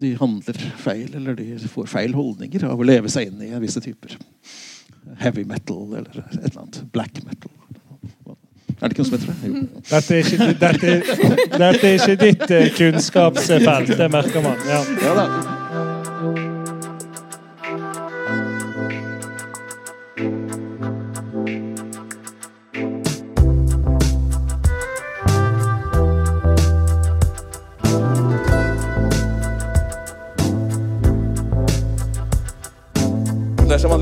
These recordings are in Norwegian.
de handler feil, eller de får feil holdninger av å leve seg inn i visse typer heavy metal eller et eller annet. Black metal. Er det ikke noe som heter det? Jo. Dette er ikke, dette, dette er ikke ditt eh, kunnskapsfelt, det merker man. Ja. Ja da.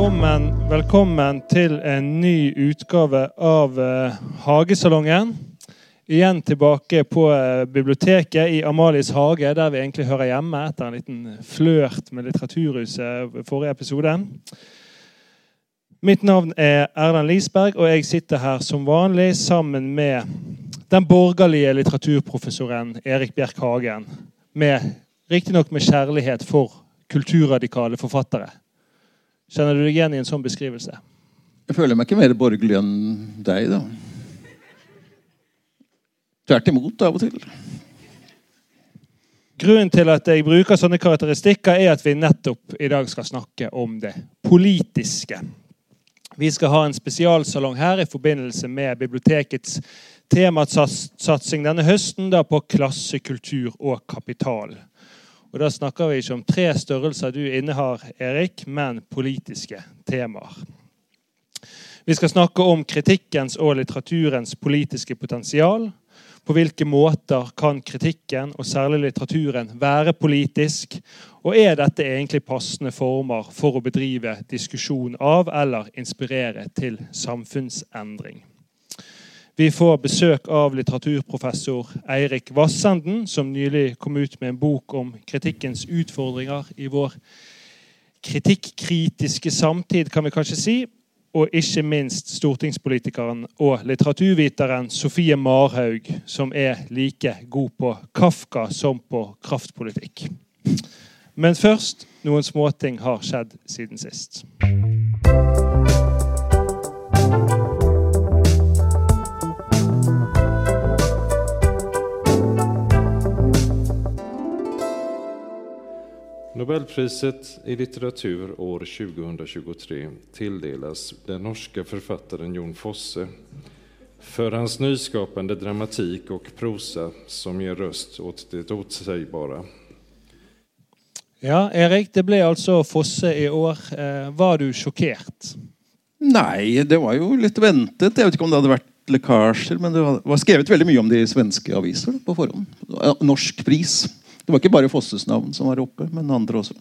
Velkommen, velkommen til en ny utgave av uh, Hagesalongen. Igjen tilbake på uh, biblioteket i Amalies hage, der vi egentlig hører hjemme etter en liten flørt med Litteraturhuset i forrige episode. Mitt navn er Erlend Lisberg, og jeg sitter her som vanlig sammen med den borgerlige litteraturprofessoren Erik Bjerk Hagen. Riktignok med kjærlighet for kulturradikale forfattere. Kjenner du deg igjen i en sånn beskrivelse? Jeg føler meg ikke mer borgerlig enn deg, da. Tvert imot, av og til. Grunnen til at jeg bruker sånne karakteristikker, er at vi nettopp i dag skal snakke om det politiske. Vi skal ha en spesialsalong her i forbindelse med bibliotekets temasatsing denne høsten da på klasse, kultur og kapital. Og Da snakker vi ikke om tre størrelser du innehar, Erik, men politiske temaer. Vi skal snakke om kritikkens og litteraturens politiske potensial. På hvilke måter kan kritikken, og særlig litteraturen, være politisk? Og er dette egentlig passende former for å bedrive diskusjon av eller inspirere til samfunnsendring? Vi får besøk av litteraturprofessor Eirik Vassenden, som nylig kom ut med en bok om kritikkens utfordringer i vår kritikkritiske samtid, kan vi kanskje si. Og ikke minst stortingspolitikeren og litteraturviteren Sofie Marhaug, som er like god på Kafka som på kraftpolitikk. Men først noen småting har skjedd siden sist. Nobelpriset i litteratur år 2023 tildeles den norske författaren Jon Fosse för hans nyskapande dramatik och prosa som ger röst åt det otsägbara. Ja, Erik, det ble altså Fosse i år. Eh, var du sjokkert? Nei, det var jo litt ventet. Jeg vet ikke om det hadde vært lekkasjer, men det var skrevet veldig mye om de svenske aviser på forhånd. Norsk pris. Det var ikke bare Fosses navn som var oppe, men andre også.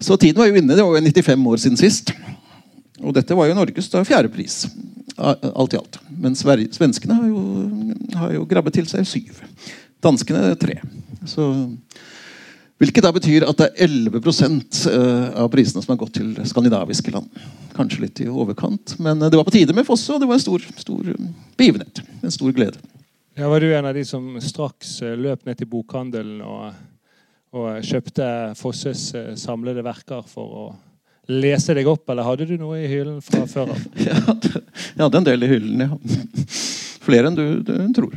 Så tiden var jo inne. Det var jo 95 år siden sist. Og dette var jo Norges da fjerdepris. Alt i alt. Men svenskene har jo, har jo grabbet til seg syv. Danskene tre. Så, hvilket da betyr at det er 11 eh, av prisene som har gått til skandinaviske land. Kanskje litt i overkant, men det var på tide med Fosse, og det var en stor, stor begivenhet. En stor glede. Ja, Var du en av de som straks eh, løp ned til bokhandelen og, og kjøpte Fosses eh, samlede verker for å lese deg opp, eller hadde du noe i hyllen fra før av? Jeg hadde en del i hyllen, ja. Flere enn du, du tror.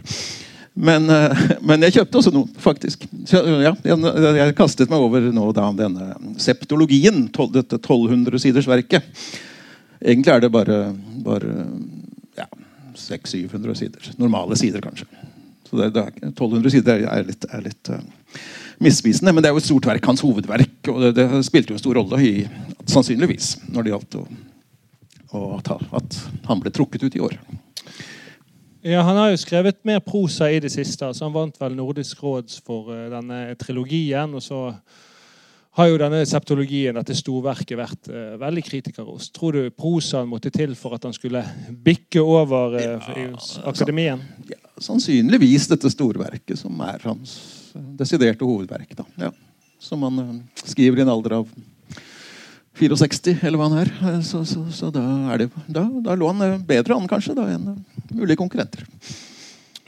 Men, eh, men, jeg kjøpte også noen, faktisk. Så, ja, jeg, jeg, kastet meg over nå da, denne septologien, tol, dette 1200-sidersverket. Egentlig er det bare, bare 600-700 sider. Normale sider, kanskje. Så det, det 1200 sider er litt, er litt uh, misvisende. Men det er jo et stort verk, hans hovedverk. Og det, det spilte jo en stor rolle i, sannsynligvis når det gjaldt å, å ta, at han ble trukket ut i år. Ja, Han har jo skrevet mer prosa i det siste. så Han vant vel Nordisk råds for uh, denne trilogien. og så har jo denne septologien, dette storverket, vært uh, veldig kritikerrost. Tror du prosaen måtte til for at han skulle bikke over uh, ja, akademien? Ja, sannsynligvis dette storverket, som er hans desiderte hovedverk. Ja. Som han uh, skriver i en alder av 64, eller hva han er. Så, så, så da, er det, da, da lå han bedre an kanskje da enn mulige konkurrenter.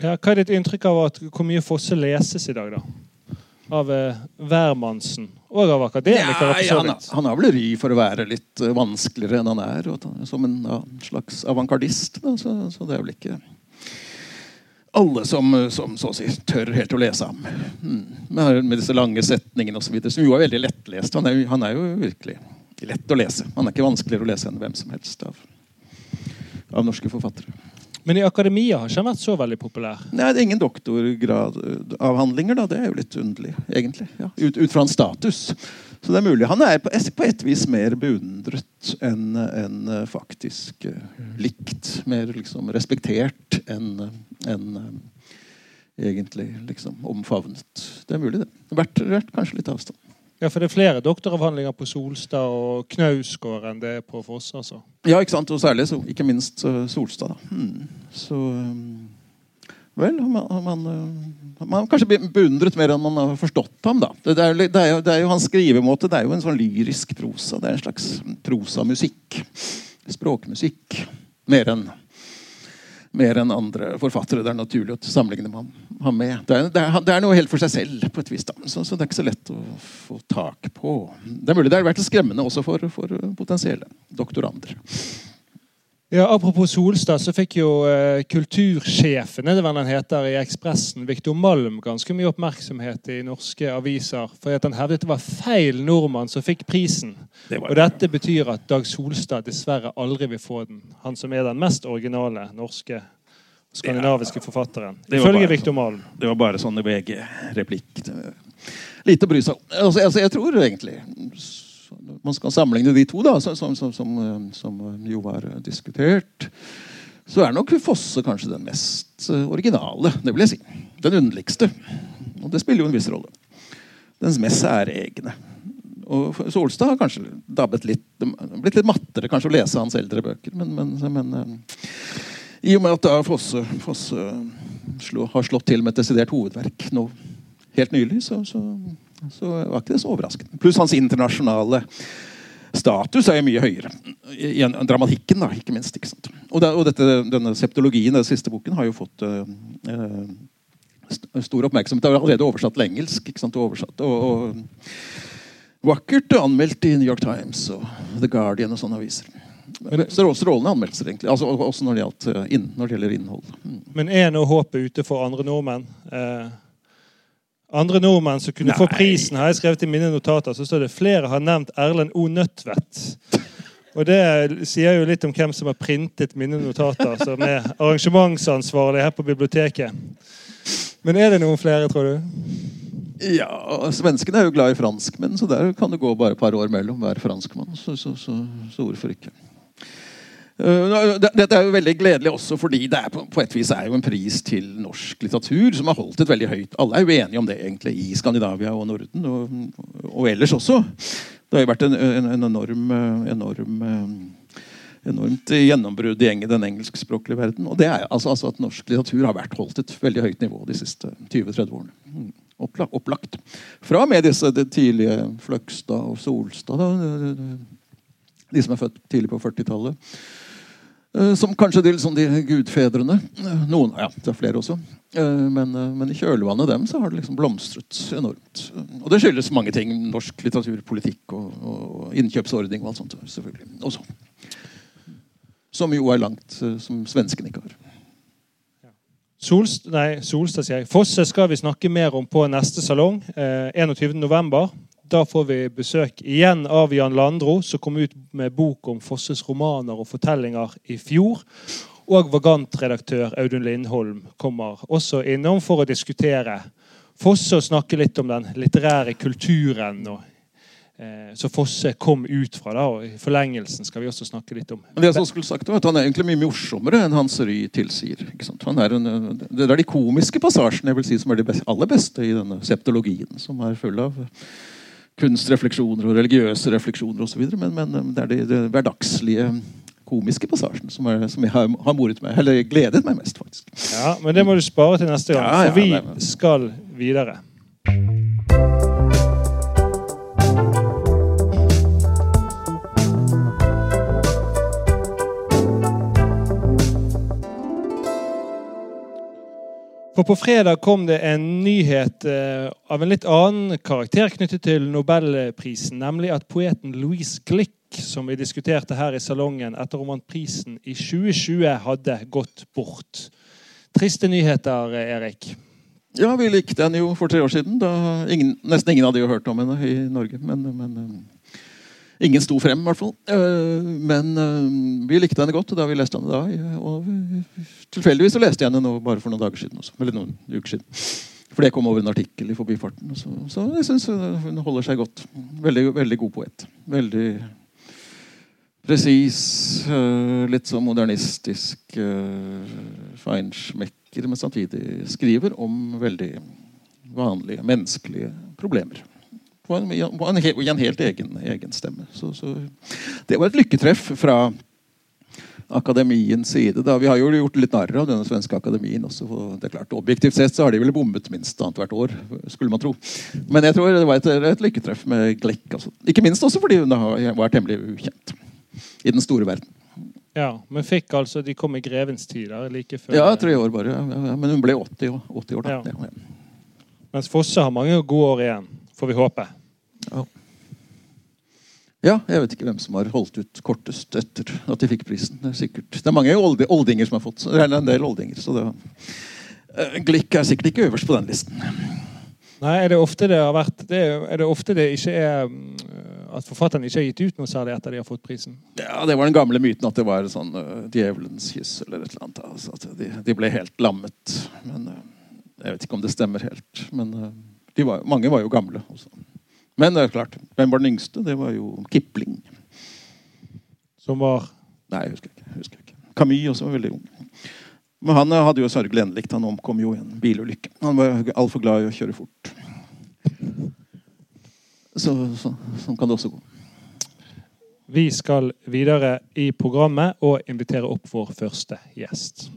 Ja, hva er ditt inntrykk av at, hvor mye Fosse leses i dag, da? Av eh, hvermannsen og av akademikere? Ja, ja, han, han har vel ry for å være litt eh, vanskeligere enn han er. Og, som en ja, slags avantgardist. Så, så det er vel ikke alle som, som så å si, tør helt å lese ham. Mm. Med disse lange setningene osv. Som jo er veldig lettlest. Han er, han er jo virkelig lett å lese. Han er ikke vanskeligere å lese enn hvem som helst av, av norske forfattere. Men i akademia har ikke han vært så veldig populær. Nei, det er ingen doktorgradavhandlinger, da. Det er jo litt underlig, egentlig. Ja. Ut, ut fra hans status. Så det er mulig. Han er på, på et vis mer beundret enn enn, eh, faktisk eh, likt. Mer liksom respektert enn en, eh, egentlig liksom omfavnet. Det er mulig, det. Vært, vært kanskje litt avstand. Ja, for det er flere doktoravhandlinger på Solstad og Knausgård enn det er på Foss? altså. Ja, ikke sant? Og særlig så, ikke minst eh, Solstad. Da. Hmm. Så eh, Vel, man, man, eh, man kanskje beundret mer enn man har forstått ham. da. Det, er, jo det, er, jo, det er jo hans skrivemåte. Det er jo en sånn lyrisk prosa. Det er en slags prosamusikk. Språkmusikk. Mer enn mer enn andre forfattere det er naturlig å sammenligne ham med. Det er, det, er, det er noe helt for seg selv, på et vis. Så, så det er ikke så lett å få tak på. Det er mulig det har vært skremmende også for, for potensielle doktorander. Ja, Apropos Solstad, så fikk jo eh, kultursjefen er det vel den heter, i Ekspressen, Viktor Malm, ganske mye oppmerksomhet i norske aviser. For at han hevdet det var feil nordmann som fikk prisen. Det var- Og dette betyr at Dag Solstad dessverre aldri vil få den. Han som er den mest originale norske skandinaviske forfatteren. det var Ifølge Viktor Malm. Det var bare sånn VG-replikk. Lite å bry seg om. Altså, altså, jeg tror egentlig Man skal sammenligne de to, da, som, som, som, som, eh, som jo var eh, diskutert. Så er nok Fosse kanskje den mest eh, originale. Det vil jeg si. Den underligste. Og det spiller jo en viss rolle. Den mest særegne. Og Solstad har kanskje dabbet litt, blitt litt mattere kanskje å lese hans eldre bøker. Men, men, men eh, i og med at da Fosse, Fosse slå, har slått til med et desidert hovedverk nå helt nylig, så, så, så var ikke det så overraskende. Pluss hans internasjonale status er jo mye høyere. I, i en- dramatikken, da, ikke minst. Ikke? Og, det, og dette, denne septologien, den siste boken, har jo fått eh, eh, stor oppmerksomhet. Det er allerede oversatt til engelsk. Sant? Og oversatt, og, og vakkert anmeldt i New York Times og The Guardian og sånne aviser. Så Strålende anmeldelser, egentlig. Altså, også når det, gjaldt, eh, inn, når det gjelder innhold. Mm. Men er nå håpet ute for andre nordmenn? Eh, andre nordmenn som kunne få prisen, har jeg skrevet i mine notater. Så står det flere har nevnt Erlend O. Nødtvedt. Og det sier jo litt om hvem som har printet mine notater, som er arrangementsansvarlig her på biblioteket. Men er det noen flere, tror du? Ja, Svenskene er jo glad i franskmenn, så der kan det gå bare et par år mellom hver franskmann. Så, så, så, så hvorfor ikke? Det- Dette er jo veldig gledelig også fordi det er på, et vis er jo en pris til norsk litteratur som har holdt et veldig høyt Alle er jo enige om det egentlig i Skandinavia og Norden, og, og ellers også. Det har jo vært en, en, en enorm, eh, enorm eh, enormt gjennombrudd i den engelskspråklige verden. Og det er altså, altså at norsk litteratur har vært holdt et veldig høyt nivå de siste 20-30 årene. Opplagt, Opplagt. Fra med disse tidlige Fløgstad og Solstad, da, de som er født tidlig på 40-tallet. Eh, Som kanskje til sånn de gudfedrene. Eh, Noen, ja, det er flere også. Eh, Men, men i kjølvannet dem så har det liksom blomstret enormt. Og det skyldes mange ting. Norsk litteratur, politikk og, og innkjøpsordning og alt sånt. selvfølgelig. Også. Som jo er langt som svenskene ikke har. Solstad, sier jeg. Fosse skal vi snakke mer om på neste salong. Eh, 21. Da får vi besøk igjen av Jan Landro, som kom ut med bok om Fosses romaner og fortellinger i fjor. Og Vagant-redaktør Audun Lindholm kommer også innom for å diskutere Fosse og snakke litt om den litterære kulturen. Og, eh, så Fosse kom ut fra. da, og I forlengelsen skal vi også snakke litt om Men det som skulle sagt var at Han er egentlig mye morsommere enn hans ry tilsier. er en, det er de komiske passasjene jeg vil si, som er de aller beste i denne septologien, som er full av kunstrefleksjoner og religiøse refleksjoner osv. Men, men det er de, de hverdagslige komiske passasjene som, er, som jeg har, har moret meg, eller gledet meg mest, faktisk. Ja, Men det må du spare til neste gang, for vi skal videre. For på fredag kom det en nyhet eh, av en litt annen karakter knyttet til Nobelprisen, nemlig at poeten Louise Glick, som vi diskuterte her i salongen etter om vant prisen i 2020, hadde gått bort. Triste nyheter, eh, Erik. Ja, vi likte henne jo for tre år siden. Da ingen, nesten ingen hadde jo hørt om henne i Norge. Men, men eh, ingen sto frem, i hvert fall. Eh, Men eh, vi likte henne godt da vi leste henne da. Og tilfeldigvis så leste jeg henne nå bare for noen dager siden. Også, eller noen uker siden. For det kom over en artikkel i Forbifarten. Så, så jeg syns hun holder seg godt. Veldig, veldig god poet. Veldig presis, eh, litt sånn modernistisk feinschmecker, men samtidig skriver om veldig vanlige menneskelige problemer. På en, på en, i en helt egen, egen stemme. Så, så det var et lykketreff fra akademiens side. Da. Vi har jo gjort litt narr av denne svenske akademien også. og det er klart, Objektivt sett så har de vel bommet minst annethvert år, skulle man tro. Men jeg tror det var et, et lykketreff med Glekk. Altså. Ikke minst også fordi hun var temmelig ukjent i den store verden. Ja, Men fikk altså De kom i grevens tid der, like før. Ja, tre år bare. Ja, ja, men hun ble 80, 80 år, da. Ja. Mens Fosse har mange gode år igjen, får vi håpe. Ja, jeg vet ikke hvem som har holdt ut kortest etter at de fikk prisen. Det er sikkert Det er mange oldinger som har fått Det er en del oldinger, så det var... Glick er sikkert ikke øverst på den listen. Nei, er det ofte det har vært det er, er det ofte det ikke er mm, At forfatteren ikke har gitt ut noe særlig etter de har fått prisen? Ja, Det var den gamle myten at det var sånn uh, djevelens kyss eller et eller annet. Altså, at de, de ble helt lammet. Men uh, Jeg vet ikke om det stemmer helt. Men uh, var, mange var jo gamle også. Men det er klart, hvem var den yngste? Det var jo Kipling. Som var Nei, jeg husker ikke. jeg husker ikke. Camus også var veldig ung. Men han uh, hadde jo sørgelig endelikt. Han omkom jo i en bilulykke. Han var altfor glad i å kjøre fort. Så, så, sånn kan det også gå. Vi skal videre i programmet og invitere opp vår første gjest.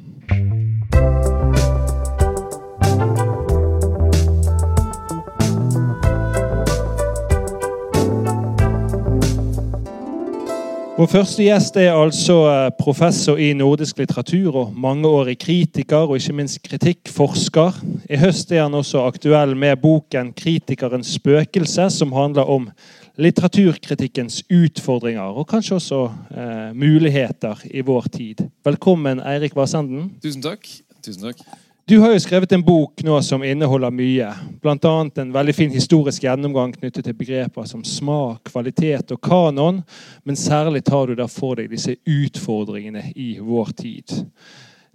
Vår første gjest er altså eh, professor i nordisk litteratur og mangeårig kritiker og ikke minst kritikkforsker. I høst er han også aktuell med boken 'Kritikerens spøkelse', som handler om litteraturkritikkens utfordringer og kanskje også eh, muligheter i vår tid. Velkommen, Eirik Vassenden. Tusen takk. Tusen takk. Du har jo skrevet en bok nå som inneholder mye. Bl.a. en veldig fin historisk gjennomgang knyttet til begreper som smak, kvalitet og kanon. Men særlig tar du der for deg disse utfordringene i vår tid.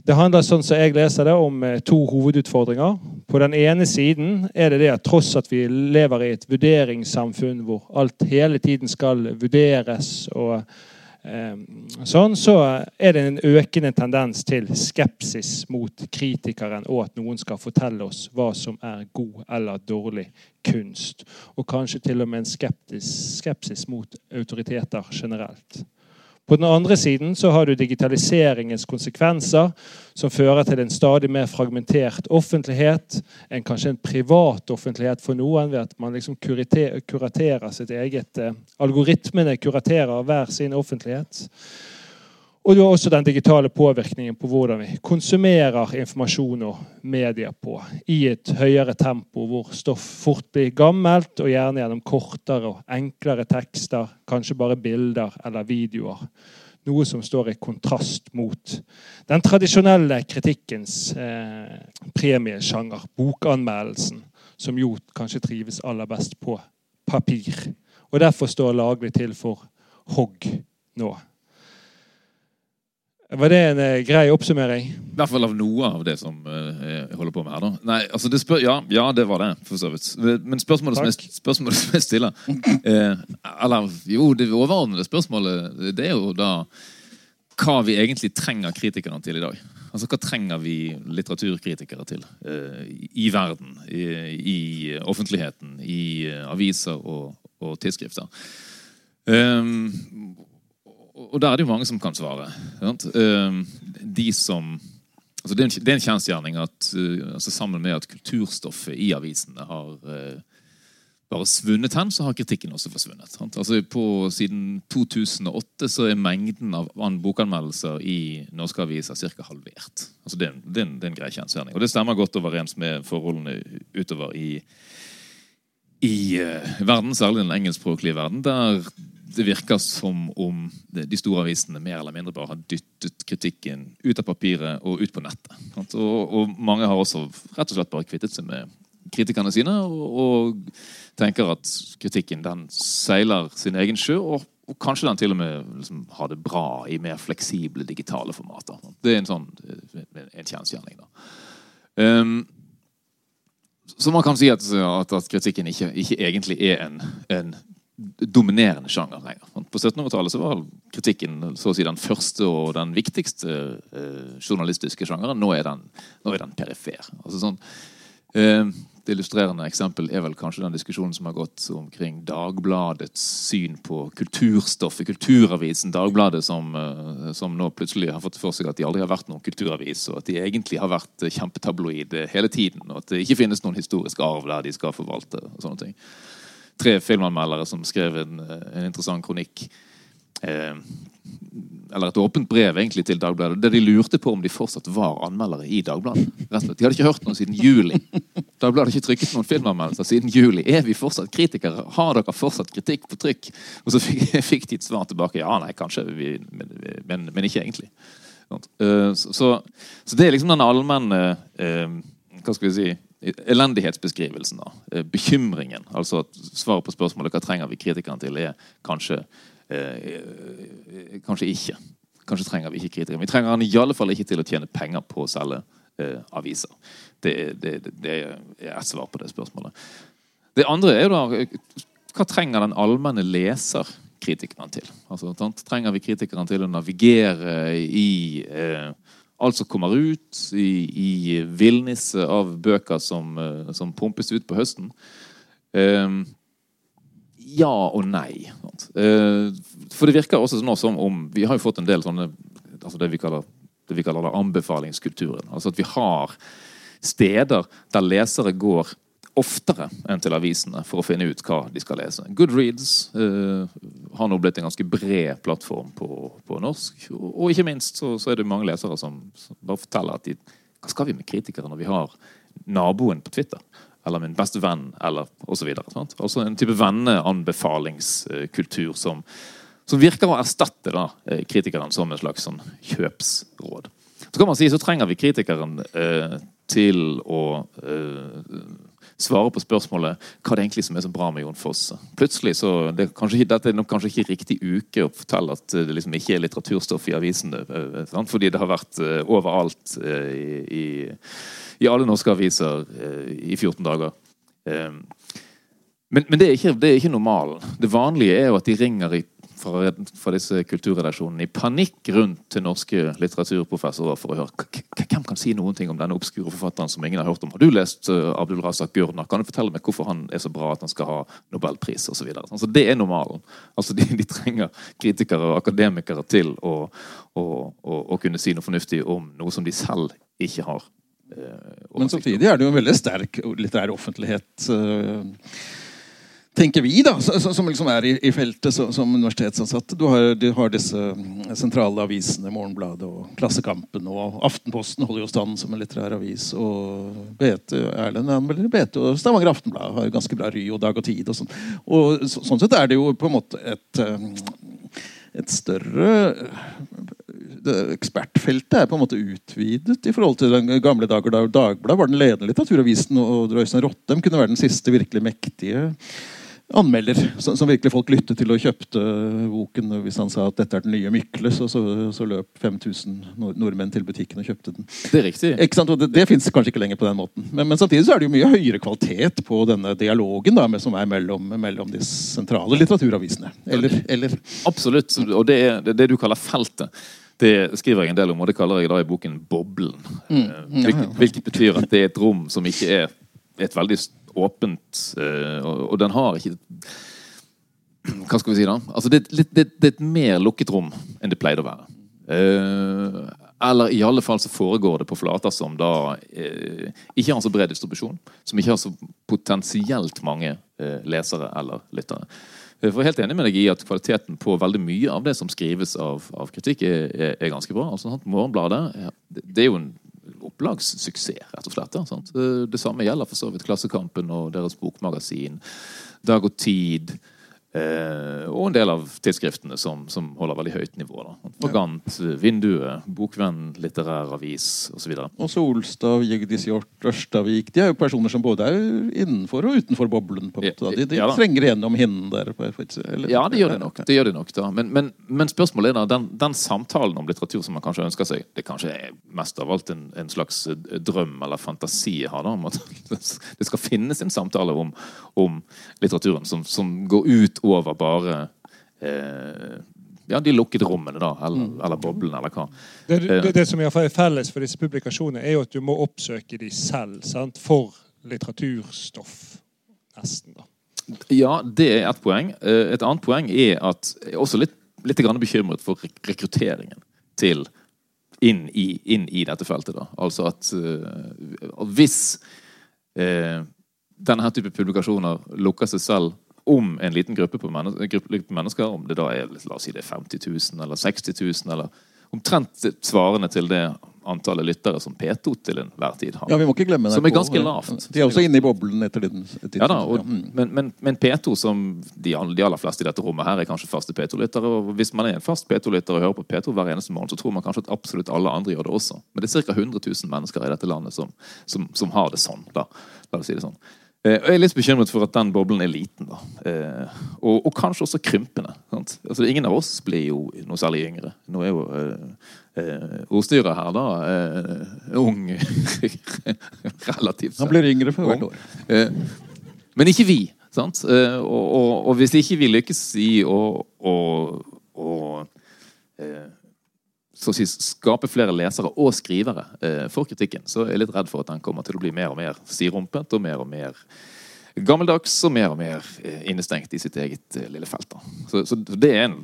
Det handler sånn som jeg leser det, om eh, to hovedutfordringer. På den ene siden er det det at tross at vi lever i et vurderingssamfunn hvor alt hele tiden skal vurderes og sånn, så er det en økende tendens til skepsis mot kritikeren, og at noen skal fortelle oss hva som er god eller dårlig kunst. Og kanskje til og med en skepsis, skepsis mot autoriteter generelt. På den andre siden så har du digitaliseringens konsekvenser, som fører til en stadig mer fragmentert offentlighet. En kanskje en privat offentlighet for noen, ved at man liksom kuraterer sitt eget eh, Algoritmene kuraterer hver sin offentlighet. Og du har også den digitale påvirkningen på hvordan vi konsumerer informasjon og medier på i et høyere tempo, hvor stoff fort blir gammelt, og gjerne gjennom kortere og enklere tekster, kanskje bare bilder eller videoer. Noe som står i kontrast mot den tradisjonelle kritikkens eh, premiesjanger, bokanmeldelsen, som jo kanskje trives aller best på papir. Og derfor står laglig til for hogg nå. Var det en eh, grei oppsummering? I hvert fall av noe av det som eh, jeg holder på med her. da. Nei, altså det spør, ja, ja, det var det, for så vidt. Men spørsmålet, som jeg, spørsmålet som jeg stiller eh, Eller jo, det overordnede spørsmålet, det er jo da hva vi egentlig trenger kritikerne til i dag. Altså Hva trenger vi litteraturkritikere til eh, i verden, i, i offentligheten, i eh, aviser og, og tidsskrifter? Um, og der er det jo mange som kan svare. Um, de som altså det, er en, er kjensgjerning at uh, altså sammen med at kulturstoffet i avisene har uh, bare svunnet hen, så har kritikken også forsvunnet. Altså på, Siden 2008 så er mengden av an- bokanmeldelser i norske aviser ca. halvert. Altså det, er en- det, det er en grei kjensgjerning. Og det stemmer godt overens med forholdene utover i, i eh, verden, særlig den engelskspråklige verden, der det virker som om de store avisene mer eller mindre bare har dyttet kritikken ut av papiret og ut på nettet. Og, og mange har også rett og slett bare kvittet seg med kritikerne sine og, og tenker at kritikken den seiler sin egen sjø, og, og kanskje den til og med liksom, har det bra i mer fleksible digitale formater. Det er en sånn eh, en kjensgjerning. da. Um, så man kan si at, at, at kritikken ikke, ikke egentlig er en, en dominerende sjanger lenger. På 1700-tallet så var kritikken så å si den første og den viktigste eh, journalistiske sjangeren. Nå er den, nå er den perifer. Altså sånn, eh, det illustrerende eksempel er vel kanskje den diskusjonen som har gått omkring Dagbladets syn på kulturstoffet. Kulturavisen Dagbladet, som, eh, som nå plutselig har fått for seg at de aldri har vært noen kulturavis, og at de egentlig har vært kjempetabloide hele tiden, og at det ikke finnes noen historisk arv der de skal forvalte. og sånne ting tre filmanmeldere som skrev en, en interessant kronikk. Eh, eller et åpent brev egentlig til Dagbladet, der de lurte på om de fortsatt var anmeldere i Dagbladet. De hadde ikke hørt noe siden juli. Dagbladet hadde ikke trykket noen filmanmeldelser siden juli. Er vi fortsatt kritikere? Har dere fortsatt kritikk på trykk? Og så fikk, fikk de et svar tilbake. Ja, nei, kanskje, vi, men, men, men ikke egentlig. Eh, så, så, så det er liksom den allmenne eh, Hva skal vi si elendighetsbeskrivelsen. da, eh, Bekymringen. altså at Svaret på spørsmålet hva trenger vi kritikerne til, er kanskje eh, kanskje ikke. Kanskje trenger vi ikke kritikere. Vi trenger han i alle fall ikke til å tjene penger på å selge eh, aviser. Det, det, det er et svar på det spørsmålet. Det andre er jo da hva trenger den allmenne leser kritikerne til? Altså. Trenger vi kritikerne til å navigere i eh, alt som kommer ut i, i villniset av bøker som, eh, som pumpes ut på høsten. Um, ja og nei. Eh, for det virker også nå som om Vi har jo fått en del sånne altså det vi kaller, det vi kaller anbefalingskulturen. Altså at vi har steder der lesere går oftere enn til avisene for å finne ut hva de skal lese. Goodreads eh, har nå blitt en ganske bred plattform på, på norsk. Og, og ikke minst så, så er det mange lesere som, som bare forteller at de, hva skal vi med kritikere når vi har naboen på Twitter? Eller min beste venn, eller osv. Altså en type venneanbefalingskultur som, som virker å erstatte da, eh, kritikeren som en slags sånn kjøpsråd. Så kan man si så trenger vi kritikeren eh, til å eh, svare på spørsmålet hva det egentlig som er så bra med Jon Fosse. Plutselig så, det er kanskje, Dette er nok kanskje ikke riktig uke å fortelle at det liksom ikke er litteraturstoff i avisene. eh, sant? Fordi det har vært eh, overalt eh, i, i alle norske aviser i 14 dager. Men, men det, er ikke, det ikke normalen. Det vanlige er jo at de ringer i, fra, fra disse kulturredaksjonene i panikk rundt til norske litteraturprofessorer for å høre "K- k- hvem kan si noen ting om denne obskure forfatteren som ingen har hørt om. Har du lest uh, Abdul Razak Gurna? Kan du fortelle meg hvorfor han er så bra at han skal ha nobelpris? Og så videre. altså, det er normalen. Altså, de, de trenger kritikere og akademikere til å, å, å, å kunne si noe fornuftig om noe som de selv ikke har. Uh, Men samtidig er det jo en veldig sterk litterær offentlighet. eh, tenker vi, da, som liksom er i, feltet som universitetsansatte. Du har, du har disse mm, sentrale avisene, Morgenbladet og Klassekampen. Og Aftenposten holder jo stand som en litterær avis. Og BT, Erlend anmelder BT og Stavanger Aftenblad har ganske bra ry og Dag og Tid. og sånn. Og så, sånn sett er det jo på en måte et, eh, et større Ekspertfeltet er på en måte utvidet i forhold til den gamle dager da Dagbladet var den ledende litteraturavisen, og Øystein Rottem kunne være den siste virkelig mektige anmelder som, som virkelig folk lyttet til og kjøpte boken. Hvis han sa at dette er den nye Mykle, så, så, så løp 5000 nord nordmenn til butikken og kjøpte den. Det er riktig. Det, det fins kanskje ikke lenger på den måten. Men, men samtidig så er det jo mye høyere kvalitet på denne dialogen da, med, som er mellom, mellom de sentrale litteraturavisene. Eller, eller Absolutt. Og det er det, det du kaller feltet. Det skriver jeg en del om, og det kaller jeg da i boken boblen. Mm. Hvilket, hvilket betyr at det er et rom som ikke er et veldig åpent eh, og, den har ikke Hva skal vi si, da? Altså, det, litt- det, det er et mer lukket rom enn det pleide å være. Eh, Eller i alle fall så foregår det på flater som da eh, ikke har så bred distribusjon. Som ikke har så potensielt mange eh, lesere eller lyttere. Eh, For jeg er helt enig med deg i at Kvaliteten på veldig mye av det som skrives av, av kritikk, er, er, er ganske bra. Altså, sant? Morgenbladet det, det er jo en opplagssuksess, rett og slett. Sant? Det samme gjelder for så vidt Klassekampen og deres bokmagasin. Dag og Tid. Eh, og en del av tidsskriftene som, som holder veldig høyt nivå. Da. Vagant, Vinduet, Bokvenn, Litterær avis osv. Og Solstad, Vigdis Hjort, Ørstavik De er jo personer som både er innenfor og utenfor boblen. på en måte. da. De, de Ja trenger gjennom hinnen der. Eller- Ja, det gjør det nok. Det gjør de nok. Men, men, men spørsmålet er da, den, den samtalen om litteratur som man kanskje ønsker seg, det kanskje er mest av alt en, en slags eh, drøm eller fantasi jeg har da, om at det skal finnes en samtale om, om litteraturen som, som går ut over bare eh, ja, de lukkede rommene, da, eller, eller boblene, eller hva. Det, det, det som er felles for disse publikasjonene, er jo at du må oppsøke de selv sant? for litteraturstoff. Nesten, da. Ja, det er ett poeng. Eh, Et annet poeng er at jeg er også litt, litt bekymret for rekrutteringen til inn i, inn i dette feltet. da. Altså at eh, hvis uh, denne her type publikasjoner lukker seg selv om en liten gruppe på gruppe mennesker, om det da er la oss si det er 50 000 eller 60 000, eller omtrent svarende til det antallet lyttere som P2 til enhver tid har. Ja, vi må ikke glemme Som er ganske lavt. De er også inne i boblen etter liten tid. Ja da, og, mm. men, men, men P2, som de, de aller fleste i dette rommet her, er kanskje faste P2-lyttere. Og hvis man er en fast P2-lytter og hører på P2 hver eneste morgen, så tror man kanskje at absolutt alle andre gjør det også. Men det er ca. 100 000 mennesker i dette landet som, som, som har det sånn. da. La oss si det sånn. Eh, og jeg er litt bekymret for at den boblen er liten. da. Eh, og, og kanskje også krympende. Sant? Altså, ingen av oss blir jo noe særlig yngre. Nå er jo eh, eh, ordstyret her da eh, ung relativt Han blir yngre for hvert år. Eh, men ikke vi. Sant? Og, og, og hvis ikke vi lykkes i å, å, å så å si, skape flere lesere og skrivere eh, for kritikken, så er jeg litt redd for at den kommer til å bli mer og mer sirumpet og mer og mer gammeldags og mer og mer eh, innestengt i sitt eget eh, lille felt. Da. Så, så det, er en,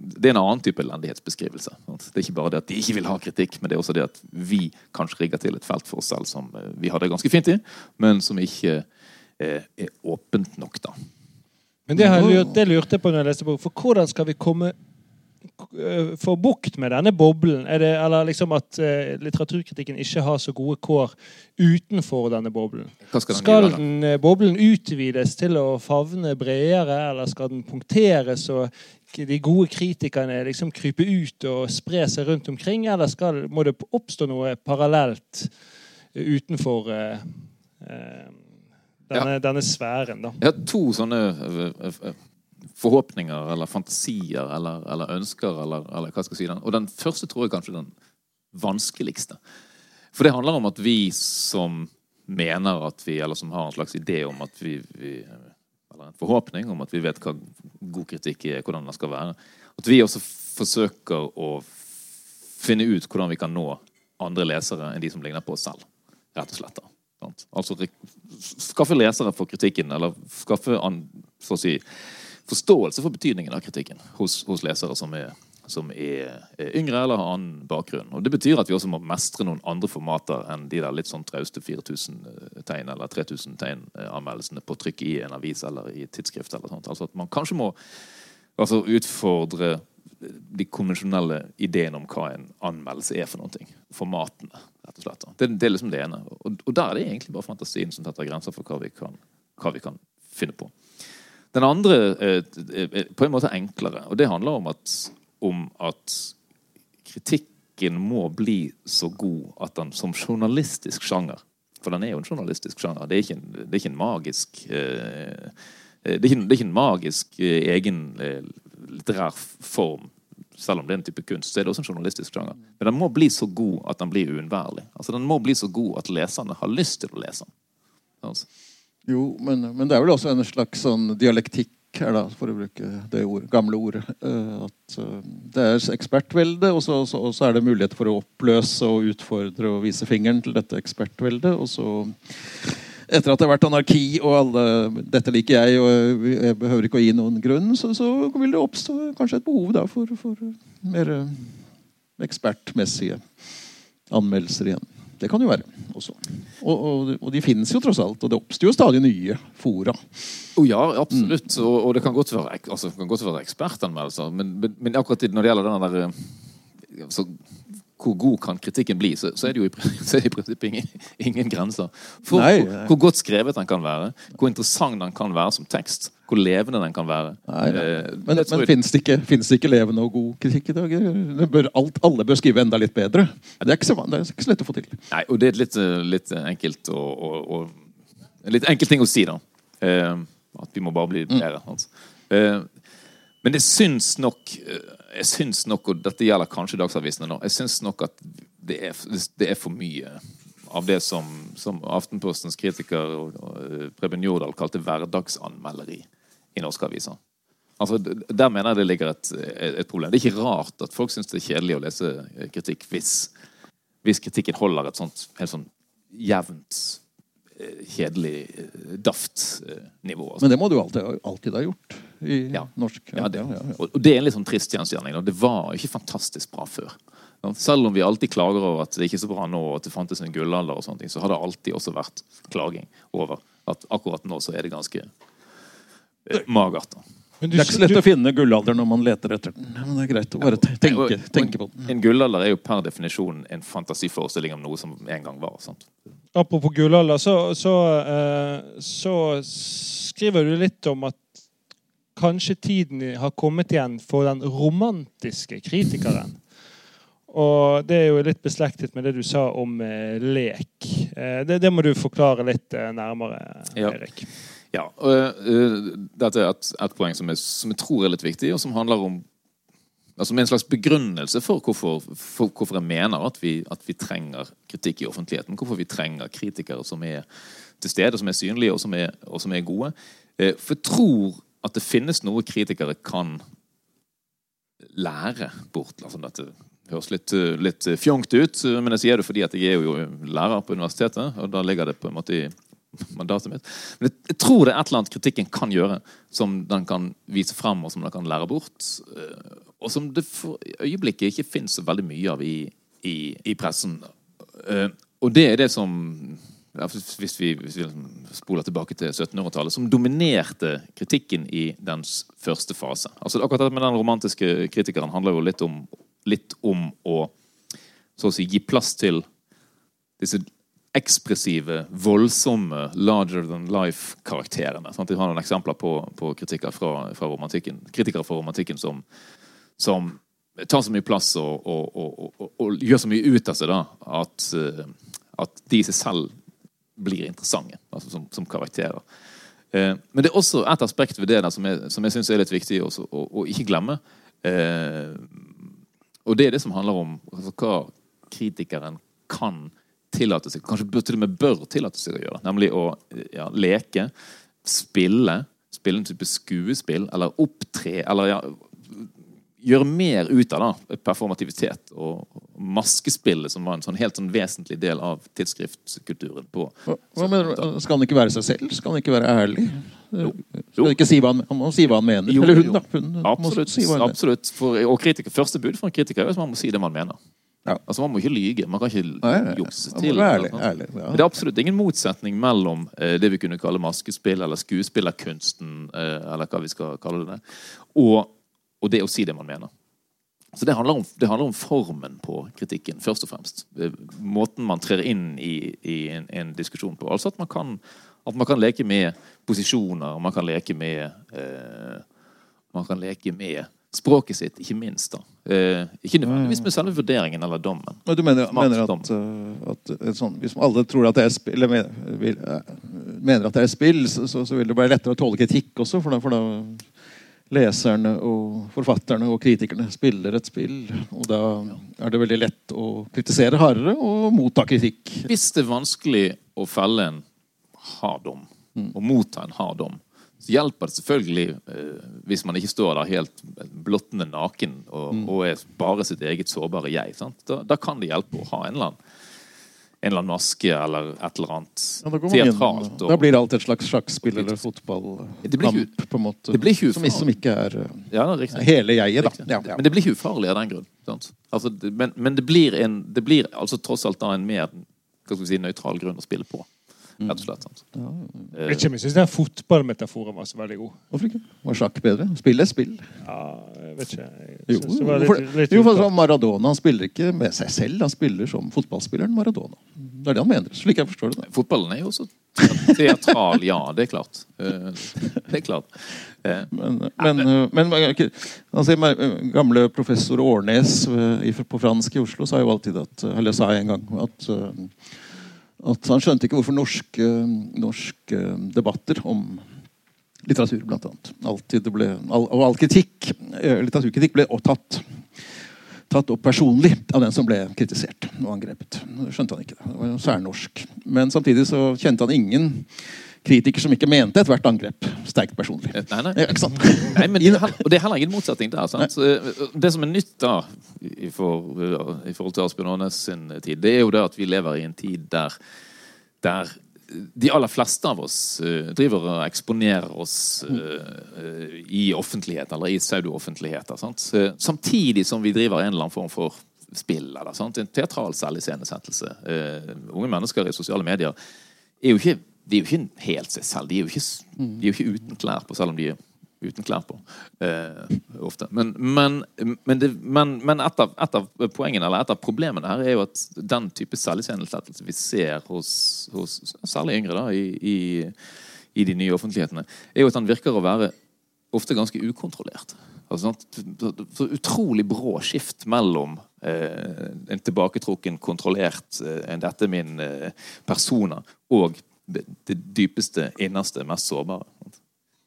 det er en annen type elendighetsbeskrivelse. Sant? Det er ikke bare det at de ikke vil ha kritikk, men det er også det at vi kanskje rigger til et felt for oss selv som eh, vi har det ganske fint i, men som ikke eh, er åpent nok, da. Men det, har jeg lurt, det lurte jeg på når jeg leste boka. For hvordan skal vi komme få bukt med denne boblen? Det, eller liksom at eh, litteraturkritikken ikke har så gode kår utenfor denne boblen? Skal den Skal den, eh, boblen utvides til å favne bredere, eller skal den punkteres og de gode kritikerne liksom krype ut og spre seg rundt omkring, eller skal, må det oppstå noe parallelt eh, utenfor eh, eh, denne, denne sfæren, da? Jeg har to sånne forhåpninger eller fantasier eller, eller ønsker eller, eller hva skal jeg si. Den. Og den første tror jeg kanskje er den vanskeligste. For det handler om at vi som mener at vi, eller som har en slags idé om at vi, vi Eller en forhåpning om at vi vet hva god kritikk er, hvordan den skal være. At vi også forsøker å finne ut hvordan vi kan nå andre lesere enn de som ligner på oss selv. Rett og slett. da. Altså skaffe lesere for kritikken, eller skaffe så å si, forståelse for betydningen av kritikken hos, hos lesere som er, som er er yngre eller har annen bakgrunn. Og Det betyr at vi også må mestre noen andre formater enn de der litt sånn trauste 4000 tegn eller 3000 tegn-anmeldelsene på trykk i en avis eller i et tidsskrift. eller sånt. Altså at man kanskje må altså utfordre de konvensjonelle ideene om hva en anmeldelse er for noen ting. Formatene, rett og slett. Det, det er liksom det ene. Og, og der er det egentlig bare fantasien som setter grenser for hva vi kan, hva vi kan finne på. Den andre eh, er på en måte enklere, og det handler om at, om at kritikken må bli så god at den som journalistisk sjanger For den er jo en journalistisk sjanger. Det er ikke en, det er ikke en magisk eh, det er, ikke, det er ikke en magisk eh, egen eh, litterær form. Selv om det er en type kunst, så er det også en journalistisk sjanger. Men den må bli så god at den blir uunnværlig. Altså, den må bli så god at leserne har lyst til å lese den. Altså. Jo, men, men det er vel også en slags sånn dialektikk her, da, for å bruke det ord, gamle ordet. eh, at eh, det er ekspertvelde, og så, så, så er det mulighet for å oppløse og utfordre og vise fingeren til dette ekspertveldet. Og så, etter at det har vært anarki og alle 'Dette liker jeg, og jeg behøver ikke å gi noen grunn', så, så vil det oppstå kanskje et behov da for, for mer, ekspertmessige anmeldelser igjen. Det kan jo være også. Og, og, og de finnes jo tross alt, og det oppstår jo stadig nye fora. Oh, ja, absolutt. Og, og det kan godt være, altså, kan godt være ekspertanmeldelser. Men, men, men akkurat når det gjelder den der altså, Hvor god kan kritikken bli? Så, så er det jo i, prinsippet ingen, ingen grenser. For Nei, hvor, hvor godt skrevet den kan være, hvor interessant den kan være som tekst, hvor levende den kan være. Nei, nei. Eh, Men, men jeg- finnes, det det ikke levende og god kritikk i dag? Det bør, alt, alle bør skrive enda litt bedre. Det er ikke så, det er ikke så lett å få til. Nei, og det er litt, eh, litt enkelt å, å, å, litt enkel ting å si, da. Eh, at vi må bare bli bedre. Altså. Eh, men jeg syns nok eh, Jeg syns nok, og dette gjelder kanskje Dagsavisene nå, jeg syns nok at det er, det er for mye av det som, som Aftenpostens kritiker og, og, eh, Preben Jordal kalte hverdagsanmelderi i norske aviser. Altså, der mener jeg det ligger et, et, problem. Det er ikke rart at folk syns det er kjedelig å lese eh, kritikk hvis, hvis kritikken holder et sånt helt sånn jevnt, kjedelig, eh, daft eh, nivå. Altså. Men det må du alltid, alltid ha gjort i Ja. norsk. Ja, det, ja, ja. Og og det er en litt sånn trist gjenskjerning. da. Det var ikke fantastisk bra før. Selv om vi alltid klager over at det ikke er så bra nå, og at det fantes en gullalder, og sånne ting, så har det alltid også vært klaging over at akkurat nå så er det ganske eh, magert. da. Det er ikke så lett å finne gullalder når man leter etter den. Men det er greit å bare tenke, tenke på den. En gullalder er jo per definisjon en fantasiforestilling om noe som en gang var. sant? Apropos gullalder, så, så, eh, så skriver du litt om at kanskje tiden har kommet igjen for den romantiske kritikeren. Og det er jo litt beslektet med det du sa om eh, lek. Eh, det, det må du forklare litt nærmere, Ja. Erik. Ja, og, Dette er et, et poeng som jeg, som jeg tror er litt viktig, og som handler om altså med en slags begrunnelse for hvorfor, for hvorfor jeg mener at vi, at vi trenger kritikk i offentligheten. Hvorfor vi trenger kritikere som er til stede, som er synlige og som er, og som er gode. Eh, For jeg tror at det finnes noe kritikere kan lære bort. Altså dette høres litt, litt fjongt ut, men jeg sier det fordi at jeg er jo lærer på universitetet, og da ligger det på en måte i mandatet mitt. Men jeg, tror det er et eller annet kritikken kan gjøre, som den kan vise frem, og som den kan lære bort. eh, Og som det for øyeblikket ikke finnes så veldig mye av i, i, i pressen. Eh, Og det er det som hvis vi, hvis vi liksom spoler tilbake til 1700-tallet, som dominerte kritikken i dens første fase. Altså Akkurat dette med den romantiske kritikeren handler jo litt om, litt om å så å si gi plass til disse ekspressive, voldsomme, larger than life-karakterene. Vi har noen eksempler på, på kritikker fra, fra kritikere fra romantikken som, som tar så mye plass og, og, og, og gjør så mye ut av seg da, at, eh, at de i seg selv blir interessante altså som, som karakterer. Eh, men det er også et aspekt ved det der som jeg, som jeg syns er litt viktig også, å, å ikke glemme. Eh, og det er det som handler om altså, hva kritikeren kan tillate seg, kanskje til og med bør tillate seg å gjøre. Nemlig å ja, leke, spille, spille en type skuespill, eller opptre, eller ja, gjøre mer ut av da, performativitet og maskespillet, som var en sånn helt sånn vesentlig del av tidsskriftskulturen. på Hva, hva mener du? Skal han ikke være seg selv? Skal han ikke være ærlig? Jo. Skal han ikke si hva han, han må si hva han mener? Jo, Eller hun, jo. da. Hun Absolutt. si absolutt. For, og kritiker, første bud for en kritiker er at man må si det man mener. Ja. Altså Man må ikke lyge. Man kan ikke jukse til. ærlig, ærlig, ja. Men det er absolutt ingen motsetning mellom eh, det vi kunne kalle maskespill, eller skuespillerkunsten, eh, eller hva vi skal kalle det, og, og det å si det man mener. Så det handler, om, det handler om formen på kritikken, først og fremst. Eh, Måten man trer inn i, i en, en diskusjon på. Altså at man, kan, at man kan leke med posisjoner, man kan leke med eh, Man kan leke med språket sitt, ikke minst. da. Eh, ikke nødvendigvis med selve vurderingen eller dommen. Men du mener, mener at, uh, at sånn, hvis alle tror at det er spill, eller vil, uh, mener at det er spill, så, så, så vil det være lettere å tåle kritikk også, for da, for da leserne og forfatterne og kritikerne spiller et spill. Og da er det veldig lett å kritisere hardere og motta kritikk. Hvis det er vanskelig å felle en hard dom, og motta en hard dom, så hjelper det selvfølgelig eh, hvis man ikke står der helt blottende naken og, og er bare sitt eget sårbare jeg. Sant? Da, da kan det hjelpe å ha en eller annen en eller annen maske eller et eller annet Ja, da, teatralt. da Og, blir det alltid et slags sjakkspill eller fotballkamp, på en måte. det blir ikke ufarlig. som ikke er ja, er hele jeget, da. Ja, ja. Men det blir ikke ufarlig av den grunn. Sant? Altså, men, men det blir, en, det blir altså tross alt da en mer si, nøytral grunn å spille på. Rett og slett. Sant? Jeg vet ikke om jeg syns den fotballmetaforen var så veldig god. Hvorfor ikke? Var sjakk bedre? Spill er spill. Ja, jeg vet ikke. Jeg Jo, det var for, litt, litt jo, for sånn Maradona han spiller ikke med seg selv, han spiller som fotballspilleren Maradona. Det er det han mener, slik jeg forstår det. da. Fotballen er jo også teatral, ja. Det er klart. Eh, Det er klart. Eh, Men, men, men altså, gamle professor Årnes eh, på fransk i Oslo sa jo alltid at Eller sa en gang at, at han skjønte ikke hvorfor norske, norske debatter om litteratur, blant annet alltid ble, Og all kritikk, eh, litteraturkritikk ble tatt tatt opp personlig av den som ble kritisert og angrepet. Skjønte han ikke. Det var særnorsk. Men samtidig så kjente han ingen kritiker som ikke mente ethvert angrep sterkt personlig. Nei, nei. Ja? Nei, men det, og det er heller ingen motsetning der. Eh, Det som er nytt da, i, for, i forhold til Asbjørn Aanes sin tid, det er jo det at vi lever i en tid der, der de aller fleste av oss uh, driver og eksponerer oss uh, uh, i offentlighet, eller i pseudo-offentligheter. Eh, Samtidig som vi driver en eller annen form for spill, eller sant? en teatral selviscenesettelse. Uh, unge mennesker i sosiale medier er jo ikke, de er jo ikke helt seg selv. De er jo ikke, de er jo ikke uten klær på, selv om de er uten klær på. eh, ofte. Men, men, men, det, men, men et, av, et av poengene, eller et av problemene her, er jo at den type selviscenesettelse vi ser hos, hos særlig yngre da, i, i, i de nye offentlighetene, er jo at den virker å være ofte ganske ukontrollert. Altså, så utrolig brå skift mellom eh, en tilbaketrukken, kontrollert eh, en 'dette er min eh, persona' og det, dypeste, innerste, mest sårbare.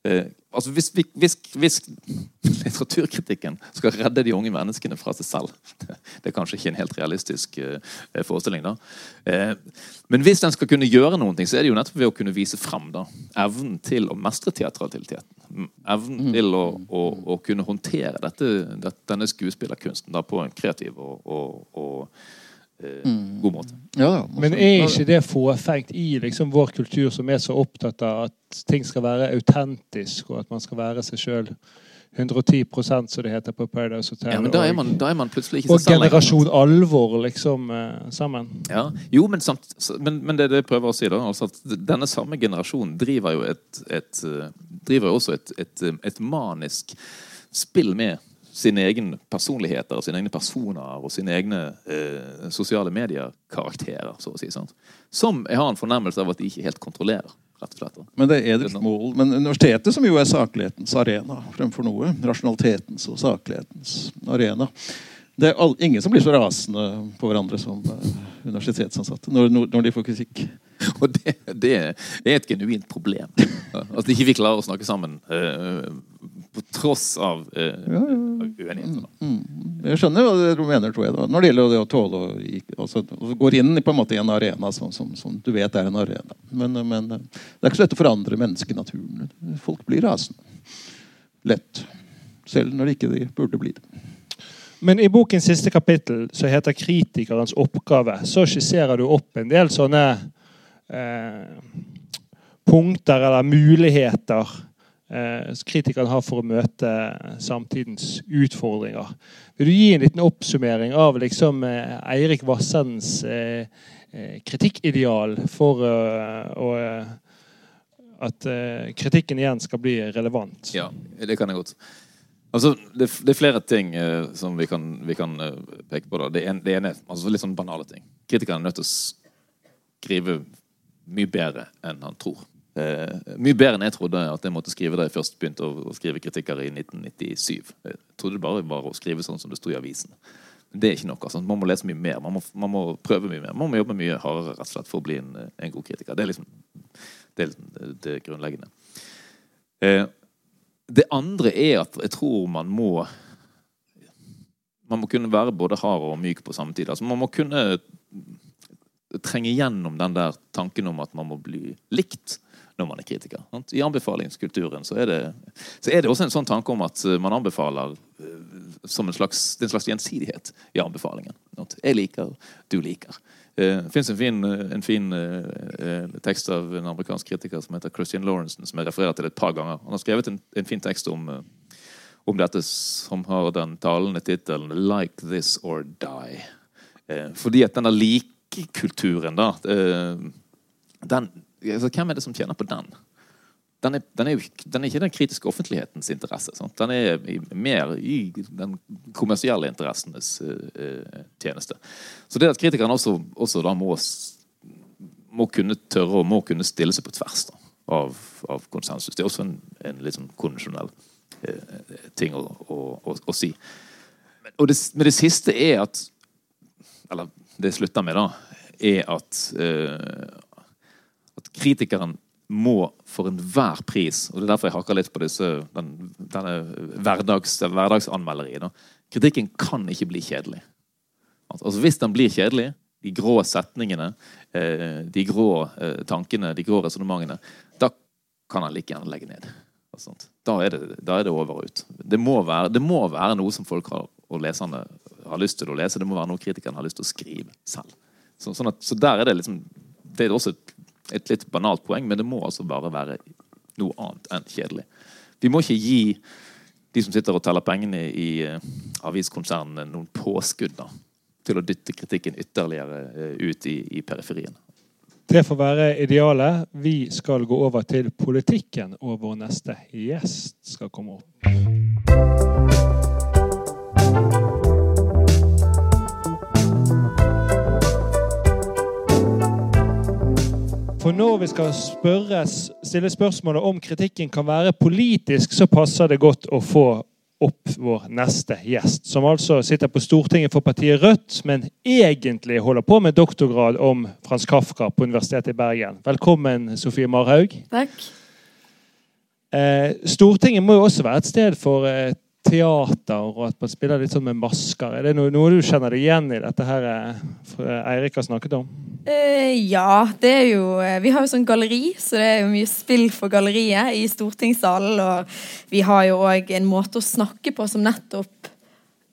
Eh, altså hvis, vi- hvis, hvis litteraturkritikken skal redde de unge menneskene fra seg selv Det, det er kanskje ikke en helt realistisk eh, forestilling, da. Eh, men hvis den skal kunne gjøre noe, så er det jo nettopp ved å kunne vise frem da, evnen til å mestre teatraliteten. Mm, Evnen til å, å, å kunne håndtere dette, denne skuespillerkunsten da, på en kreativ og, og, og eh, god måte. Ja, ja. Men er ikke det fåfengt i liksom, vår kultur, som er så opptatt av at ting skal være autentisk, og at man skal være seg sjøl 110% som det heter på Paradise Hotel? Ja, men da er og- man, da er man plutselig ikke og seg selv lenger. generasjon alvor, liksom, eh, sammen. Ja, jo, men, samt, men, men det er det jeg prøver å si, da, altså at denne samme generasjonen driver jo, et, et, eh, driver jo også et, et, et manisk spill med sine egne personligheter, sine egne personer og sine egne eh, sosiale medier-karakterer, så å si. Sant? Som jeg har en fornemmelse av at de ikke helt kontrollerer. rett og slett. Men det er deres mål. Men universitetet, som jo er saklighetens arena fremfor noe, rasjonalitetens og saklighetens arena Det er all, ingen som blir så rasende på hverandre som eh, universitetsansatte når, når de får kritikk. Og det, det er et genuint problem. At ikke vi klarer å snakke sammen eh, på tross av eh, uenigheter. Mm. Jeg skjønner hva du mener, tror jeg, da, når det gjelder det å tåle å altså, inn på en måte i en arena som, som, som du vet er en arena. Men, men eh, det er ikke så lett å forandre menneskenaturen. Folk blir rasende. Lett. Selv når de ikke de burde bli det. Men i bokens siste kapittel, som heter 'Kritikerens oppgave', så skisserer du opp en del sånne eh, punkter eller muligheter eh, kritikeren har for å møte samtidens utfordringer. Vil du gi en liten oppsummering av liksom, eh, Eirik Vassendens eh, kritikkideal for å at kritikken igjen skal bli relevant? Ja, det kan jeg godt. Altså, det, er flere ting som vi kan, vi kan peke på. Da. Det ene er altså, litt sånn banale ting. Kritikeren er nødt til å skrive mye bedre enn han tror. Eh, mye bedre enn jeg trodde at jeg måtte skrive da jeg først begynte å, å skrive kritikker i 1997. Jeg trodde det bare var å skrive sånn som det sto i avisen. Men det er ikke nok. Altså. Man må lese mye mer. Man må, man må prøve mye mer. Man må jobbe mye hardere rett og slett for å bli en, en god kritiker. Det er liksom det, er liksom det, det grunnleggende. Eh, det andre er at jeg tror man må Man må kunne være både hard og myk på samme tid. Altså man må kunne trenge gjennom den der tanken om at man må bli likt når man er kritiker. Sant? I anbefalingskulturen så er, det, så er det også en sånn tanke om at eh, man anbefaler eh, som en slags, en slags gjensidighet i anbefalingen. Sant? Jeg liker, du liker. Eh, Det fins en fin, en fin eh, tekst av en amerikansk kritiker som heter Christian Lawrence, som jeg refererer til et par ganger. Han har skrevet en, en fin tekst om, om dette som har den talende tittelen 'Like this or die'. Eh, Fordi at denne likekulturen, da eh, den, altså, Hvem er det som tjener på den? Den er, den, er den er ikke den kritiske offentlighetens interesse. Sant? Den er i, mer i den kommersielle interessenes uh, tjeneste. Så det at kritikerne også, også da må, må kunne tørre og må kunne stille seg på tvers da, av, av konsensus. Det er også en, en litt sånn konvensjonell uh, ting å, å, å, å si. Men, og det, men det siste er at Eller det slutter med, da, er at uh, kritikeren må for enhver pris og Det er derfor jeg hakker litt på disse, den, denne hverdags, hverdagsanmelderiet. Kritikken kan ikke bli kjedelig. Altså Hvis den blir kjedelig, de grå setningene, eh, de grå eh, tankene, de grå resonnementene, da kan han like gjerne legge ned. Da er, det, da er det over og ut. Det må, være, det må være noe som folk har, og leserne har lyst til å lese. Det må være noe kritikerne har lyst til å skrive selv. Så, sånn at, så der er det liksom Det er også et, et litt banalt poeng, men det må altså bare være noe annet enn kjedelig. Vi må ikke gi de som sitter og teller pengene i eh, aviskonsernene, noen påskudd da, til å dytte kritikken ytterligere eh, ut i, i periferien. Det får være idealet. Vi skal gå over til politikken, og vår neste gjest skal komme opp. For når vi skal spørres, stille spørsmålet om kritikken kan være politisk, så passer det godt å få opp vår neste gjest, som altså sitter på Stortinget for partiet Rødt, men egentlig holder på med doktorgrad om Frans Kafka på Universitetet i Bergen. Velkommen, Sofie Marhaug. Takk. Eh, Stortinget må jo også være et sted for eh, teater, og at man spiller litt sånn med masker. Er det noe, noe du kjenner deg igjen i dette her eh, Eirik har snakket om? Uh, ja, det er jo eh, Vi har jo sånn galleri, så det er jo mye spill for galleriet i stortingssalen. Og vi har jo òg en måte å snakke på som nettopp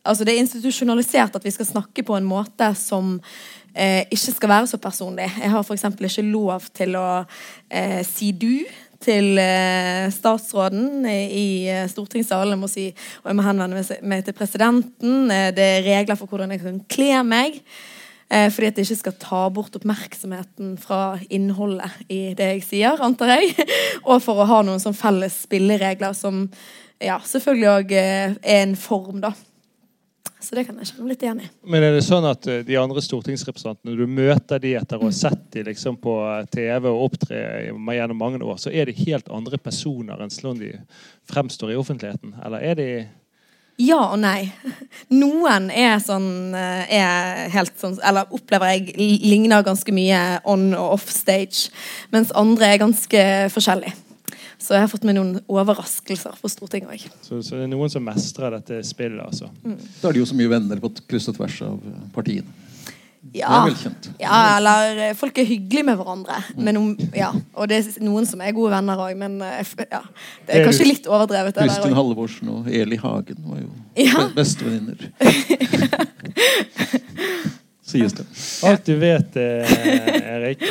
Altså det er institusjonalisert at vi skal snakke på en måte som eh, ikke skal være så personlig. Jeg har f.eks. ikke lov til å eh, si du til eh, statsråden i eh, stortingssalen. Jeg må si, og jeg må henvende meg- til presidenten. Eh, det er regler for hvordan jeg kan kle meg. Fordi at det ikke skal ta bort oppmerksomheten fra innholdet i det jeg sier, antar jeg. Og for å ha noen sånn felles spilleregler som ja, selvfølgelig òg er en form, da. Så det kan jeg kjenne meg litt igjen i. Men er det sånn at eh, de andre stortingsrepresentantene, du møter de etter å ha sett de liksom på eh, TV og opptre gjennom mange år, så er de helt andre personer enn sånn de fremstår i offentligheten? Eller er de Ja og nei. Noen er sånn eh, er helt sånn Eller opplever jeg ligner ganske mye on og off stage. Mens andre er ganske forskjellige. Så jeg har fått med noen overraskelser på Stortinget òg. så, så det er noen som mestrer dette spillet, altså? Da er det jo så mye venner på kryss og tvers av eh, partiene. Ja. ja, eller eh, folk er hyggelige med hverandre. Men om, ja. Og det er noen som er gode venner òg, men eh, ja. det Er kanskje litt overdrevet. Kristin. Halvorsen og Eli Hagen var jo bestevenninner. Sies det. Alt du vet, Erik.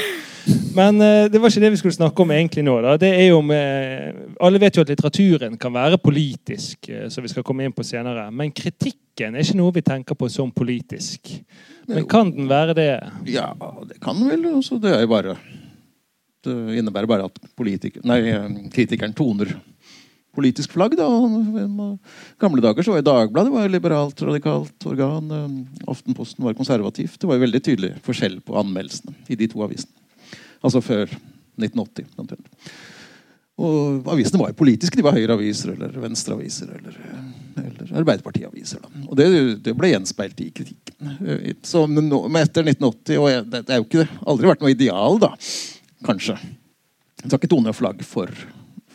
Men eh, det var ikke det vi skulle snakke om egentlig nå. Da. Det er jo om, eh, alle vet jo at litteraturen kan være politisk, eh, som vi skal komme inn på senere. Men kritikken er ikke noe vi tenker på som politisk. Men kan den være det? Ja, det kan vel. Altså, Det er jo bare Det innebærer bare at politiker, nei, kritikeren toner politisk flagg. da. I gamle dager så var Dagbladet var liberalt, radikalt organ. Aftenposten var konservativt. Det var jo veldig tydelig forskjell på anmeldelsene i de to avisene. Altså før 1980. omtrent. Og avisene var jo politiske. De var Høyre-aviser eller Venstre-aviser eller, eller Arbeiderparti-aviser. Og det, det ble gjenspeilt i kritikken. Så, men, nå, etter 1980 og det, det er jo ikke aldri vært noe ideal, da. Kanskje. Jeg skal ikke tone flagg for,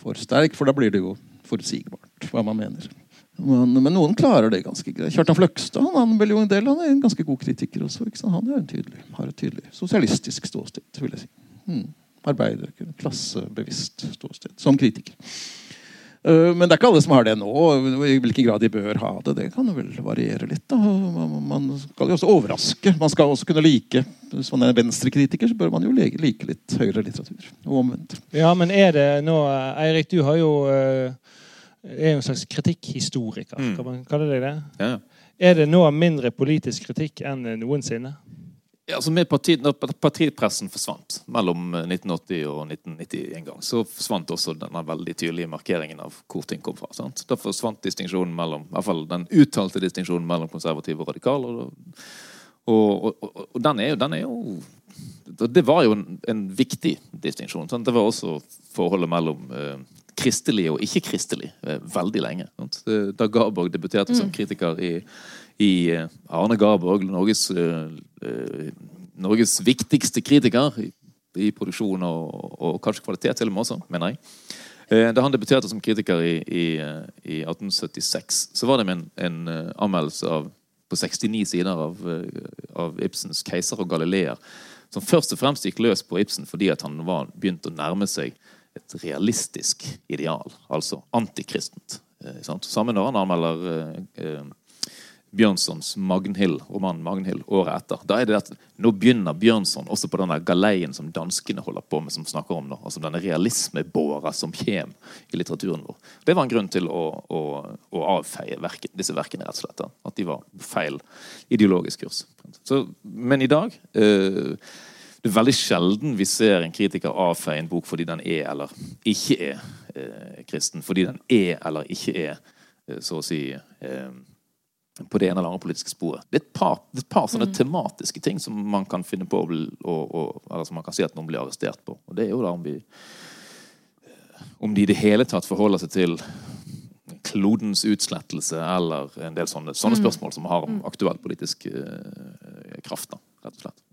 for sterk, for da blir det jo forutsigbart hva man mener. Men, men noen klarer det ganske greit. Kjartan Fløgstad han del. Han er en ganske god kritiker også. Han er en tydelig, har et tydelig sosialistisk ståsted, vil jeg si. Mm. Arbeider, klassebevisst ståsted. Som kritiker. Eh, Men det er ikke alle som har det nå. I hvilken grad de bør ha det, det kan vel variere litt. da. Man skal jo også overraske. Man skal også kunne like Hvis man er venstrekritiker, så bør man jo like, litt høyere litteratur. Og omvendt. Ja, men er det nå Eirik, du har jo eh, er jo en slags kritikkhistoriker. Mm. Kan man kalle deg det? Ja, ja. Er det nå mindre politisk kritikk enn noensinne? Ja, altså med partiet, når partipressen forsvant mellom 1980 og 1990 en gang, så forsvant også denne veldig tydelige markeringen av hvor ting kom fra. Sant? Da forsvant distinksjonen mellom, i hvert fall den uttalte distinksjonen mellom konservative og radikale. Og, og, og, og, den, er jo, den er jo Det var jo en, en viktig distinksjon. Det var også forholdet mellom eh, kristelig og ikke-kristelig eh, veldig lenge. Sant? Da Garborg debuterte som kritiker i, i eh, Arne Garborg, Norges, eh, eh, Norges viktigste kritiker i, produksjon og, og kanskje kvalitet til og med også, mener jeg. Da han debuterte som kritiker i, i, i 1876, så var det med en, en anmeldelse av, på 69 sider av, av Ibsens 'Keiser og Galileer', som først og fremst gikk løs på Ibsen fordi han var begynt å nærme seg et realistisk ideal, altså antikristent. Samme når han anmelder Bjørnsons Magnhild, romanen Magnhild året etter. Da er det at Nå begynner Bjørnson også på denne galeien som danskene holder på med, som snakker om nå. Altså denne realismebåra som kommer i litteraturen vår. Det var en grunn til å, å, å avfeie verken, disse verkene, rett og slett. At de var feil ideologisk kurs. Så, men i dag øh, det er veldig sjelden vi ser en kritiker avfeie en bok fordi den er eller ikke er øh, kristen. Fordi den er eller ikke er, øh, så å si på det ene eller andre politiske sporet. Det er et par, det er et par sånne tematiske ting som man kan finne på og, og, eller som man kan si at noen blir arrestert på. Og det er jo da om vi eh, om de i det hele tatt forholder seg til klodens utslettelse eller en del sånne, sånne spørsmål som har aktuell politisk uh, kraft. da, rett og slett.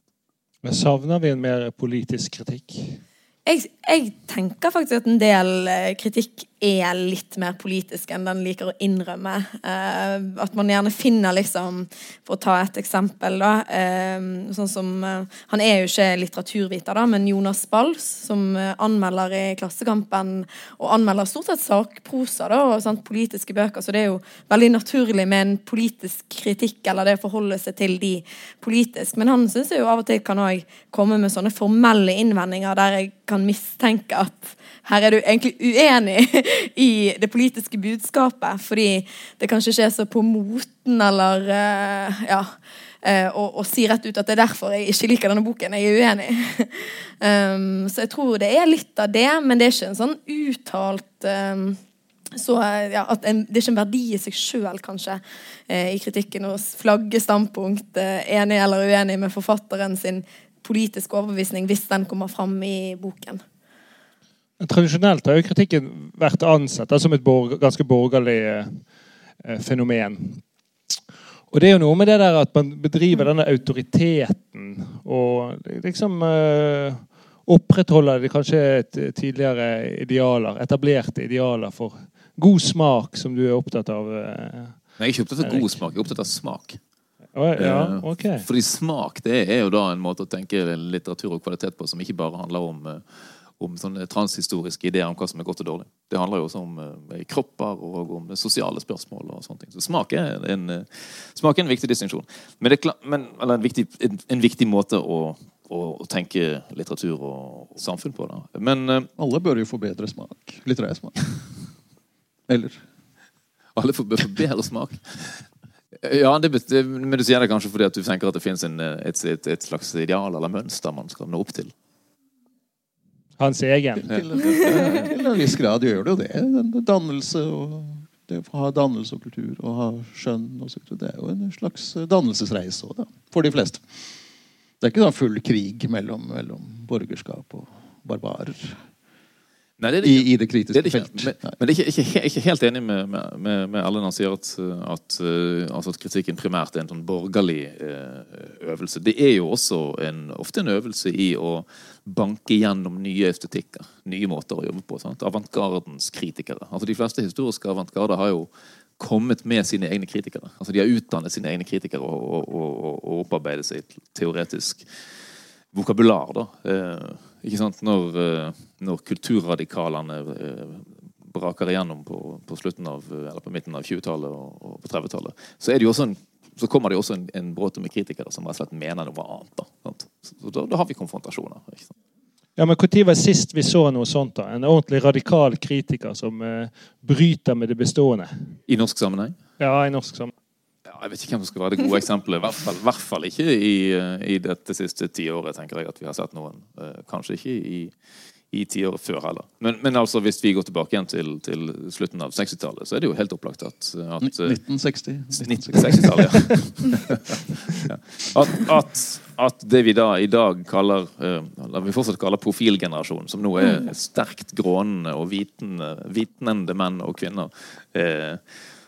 Men savner vi en mer politisk kritikk? Jeg, jeg tenker faktisk at en del eh, kritikk er litt mer politisk enn den liker å innrømme. Eh, at man gjerne finner liksom For å ta et eksempel, da. eh, sånn som eh, Han er jo ikke litteraturviter, da, men Jonas Bals, som eh, anmelder i Klassekampen, og anmelder stort sett sakprosa da, og sant, politiske bøker, så det er jo veldig naturlig med en politisk kritikk, eller det å forholde seg til de politisk. Men han syns jo av og til kan òg komme med sånne formelle innvendinger der jeg kan mistenke at her er du egentlig uenig i det politiske budskapet, fordi det kanskje ikke er så på moten eller uh, ja, Uh, og, og, si rett ut at det er derfor jeg ikke liker denne boken. Jeg er uenig. um, så jeg tror det er litt av det, men det er ikke en sånn uttalt um, så ja, en, Det er ikke en verdi i seg sjøl, kanskje, eh, i kritikken å flagge standpunkt, eh, enig eller uenig med forfatteren sin politiske overbevisning, hvis den kommer fram i boken. Tradisjonelt har jo kritikken vært ansett som et borg, ganske borgerlig eh, fenomen. Og det er jo noe med det der at man bedriver denne autoriteten og liksom eh, opprettholder det kanskje et tidligere idealer, etablerte idealer for god smak, som du er opptatt av. eh. Nei, jeg er ikke opptatt av god smak, jeg er opptatt av smak. Ja, okay. Fordi smak det er jo da en måte å tenke litteratur og kvalitet på som ikke bare handler om, eh, om sånne transhistoriske ideer om hva som er godt og dårlig. Det handler jo også om eh, kropper og om sosiale spørsmål. og sånne ting. Så smak er en, eh, smak er en viktig distinksjon. Men, det men, eller en viktig, en, en viktig måte å, å, å tenke litteratur og samfunn på. Da. Men eh, Alle bør jo få bedre smak. Litterær smak. Eller alle bør få bedre smak. Ja, det, Men du sier det kanskje fordi at du tenker at det finnes eh, et, et, et slags ideal eller mønster man skal nå opp til. Hans egen. til, til en viss grad gjør det jo det. Dannelse og det å ha dannelse og kultur og ha skjønn og så. Det er jo en slags dannelsesreise også, da, for de fleste. Det er ikke sånn full krig mellom, mellom borgerskap og barbarer Nei, det er det i, ikke. i det kritiske Det er det ikke. felt. Men, men det er ikke, ikke, ikke helt enig med, med, med, alle når han sier at, at, uh, altså at kritikken primært er en sånn borgerlig uh, øvelse. Det er jo også en, ofte en øvelse i å banke gjennom nye estetikker. Nye måter å jobbe på. Sant? Avantgardens kritikere. Altså De fleste historiske avantgarder har jo kommet med sine egne kritikere. Altså De har utdannet sine egne kritikere og, og, og, og, opparbeidet seg et teoretisk vokabular. da. Eh, ikke sant? Når, eh, når kulturradikalene eh, braker igjennom på, på, av, eller på midten av 20-tallet og, og, på 30-tallet, så, er det jo også en, så kommer det jo også en, en bråte med kritikere som rett og slett mener noe annet. Da, så da, da, har vi konfrontasjoner. Ja, men Når var sist vi så noe sånt? da? En ordentlig radikal kritiker som uh, bryter med det bestående? I norsk sammenheng? Ja, i norsk sammenheng. Ja, jeg vet ikke hvem som skal være det gode eksempelet. I hvert fall, hvert fall ikke i, eh, i dette siste tiåret, tenker jeg at vi har sett noen. Uh, kanskje ikke i i tiåret før heller. Men, men, altså, hvis vi går tilbake igjen til, til slutten av 60-tallet, så er det jo helt opplagt at, at 1960. 1960-tallet, ja. at, at, at, det vi da i dag kaller uh, vi fortsatt kaller profilgenerasjonen, som nå er sterkt grånende og vitende, vitnende menn og kvinner, uh,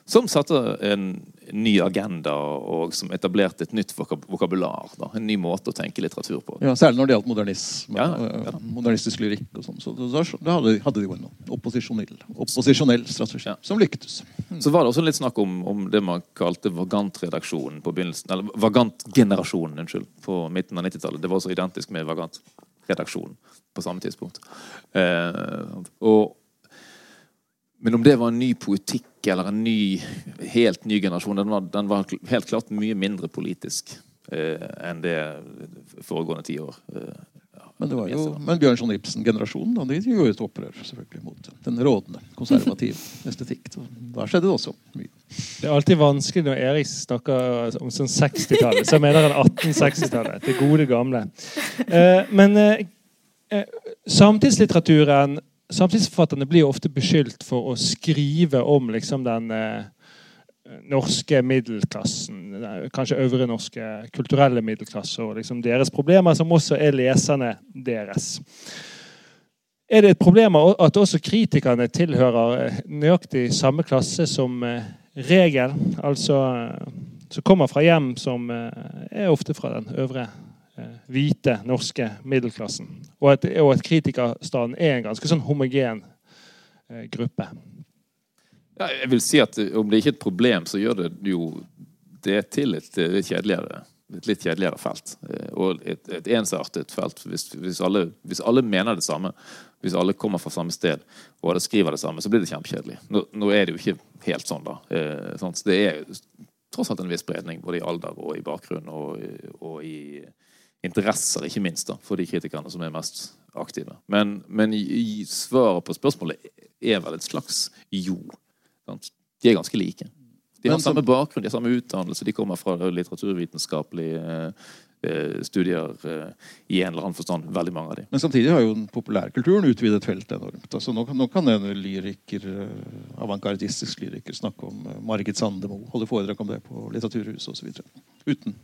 som satte en ny agenda og som etablerte et nytt vokabular. Da. En ny måte å tenke litteratur på. Ja, Særlig når det gjaldt modernisme, ja, ja. modernistisk lyrikk. og sånn. Så da, hadde, hadde, de jo en opposisjonell, opposisjonell strategi ja. som lyktes. Mm. Så var det også litt snakk om, om det man kalte vagantredaksjonen på begynnelsen, eller vagantgenerasjonen unnskyld, på midten av 90-tallet. Det var også identisk med vagantredaksjonen på samme tidspunkt. Eh, og men om det var en ny poetikk eller en ny, helt ny generasjon, den var, den var helt klart mye mindre politisk eh, enn det foregående tiår. Eh, ja, men, det var jo, men Bjørnson Ibsen-generasjonen de gjorde et opprør selvfølgelig mot den rådende konservative estetikk. Da skjedde det også mye. Det er alltid vanskelig når Erik snakker om sånn 60-tallet. Så mener han 1860-tallet. Det gode, gamle. Eh, men eh, eh samtidslitteraturen Samtidsforfatterne blir ofte beskyldt for å skrive om liksom, den eh, norske middelklassen, kanskje øvre norske kulturelle middelklasse, og liksom deres problemer, som også er leserne deres. Er det et problem at også kritikerne tilhører eh, nøyaktig samme klasse som eh, regel? Altså eh, som kommer fra hjem som er ofte fra den øvre Eh, hvite, norske middelklassen. Og at, og at kritikerstanden er en ganske sånn homogen eh, gruppe. Ja, jeg vil si at Om det ikke er et problem, så gjør det jo det til et, et kjedeligere et litt kjedeligere felt. Eh, og et, et ensartet felt. Hvis, hvis, alle, hvis, alle, mener det samme, hvis alle kommer fra samme sted og alle skriver det samme, så blir det kjempekjedelig. Nå, nå er det jo ikke helt sånn, da. Eh, sånn, så det er tross alt en viss spredning både i alder og i bakgrunn og, og i interesser, ikke minst, da, for de kritikerne som er mest aktive. Men, men svaret på spørsmålet er vel et slags jo. Sant? De er ganske like. De har samme bakgrunn, de har samme utdannelse, de kommer fra litteraturvitenskapelige eh, studier eh, i en eller annen forstand. Veldig mange av dem. Men samtidig har jo den populærkulturen utvidet feltet enormt. Altså, nå, nå, kan en lyriker, eh, avantgardistisk lyriker snakke om Margit Sandemo, holde foredrag om det på Litteraturhuset osv. Uten,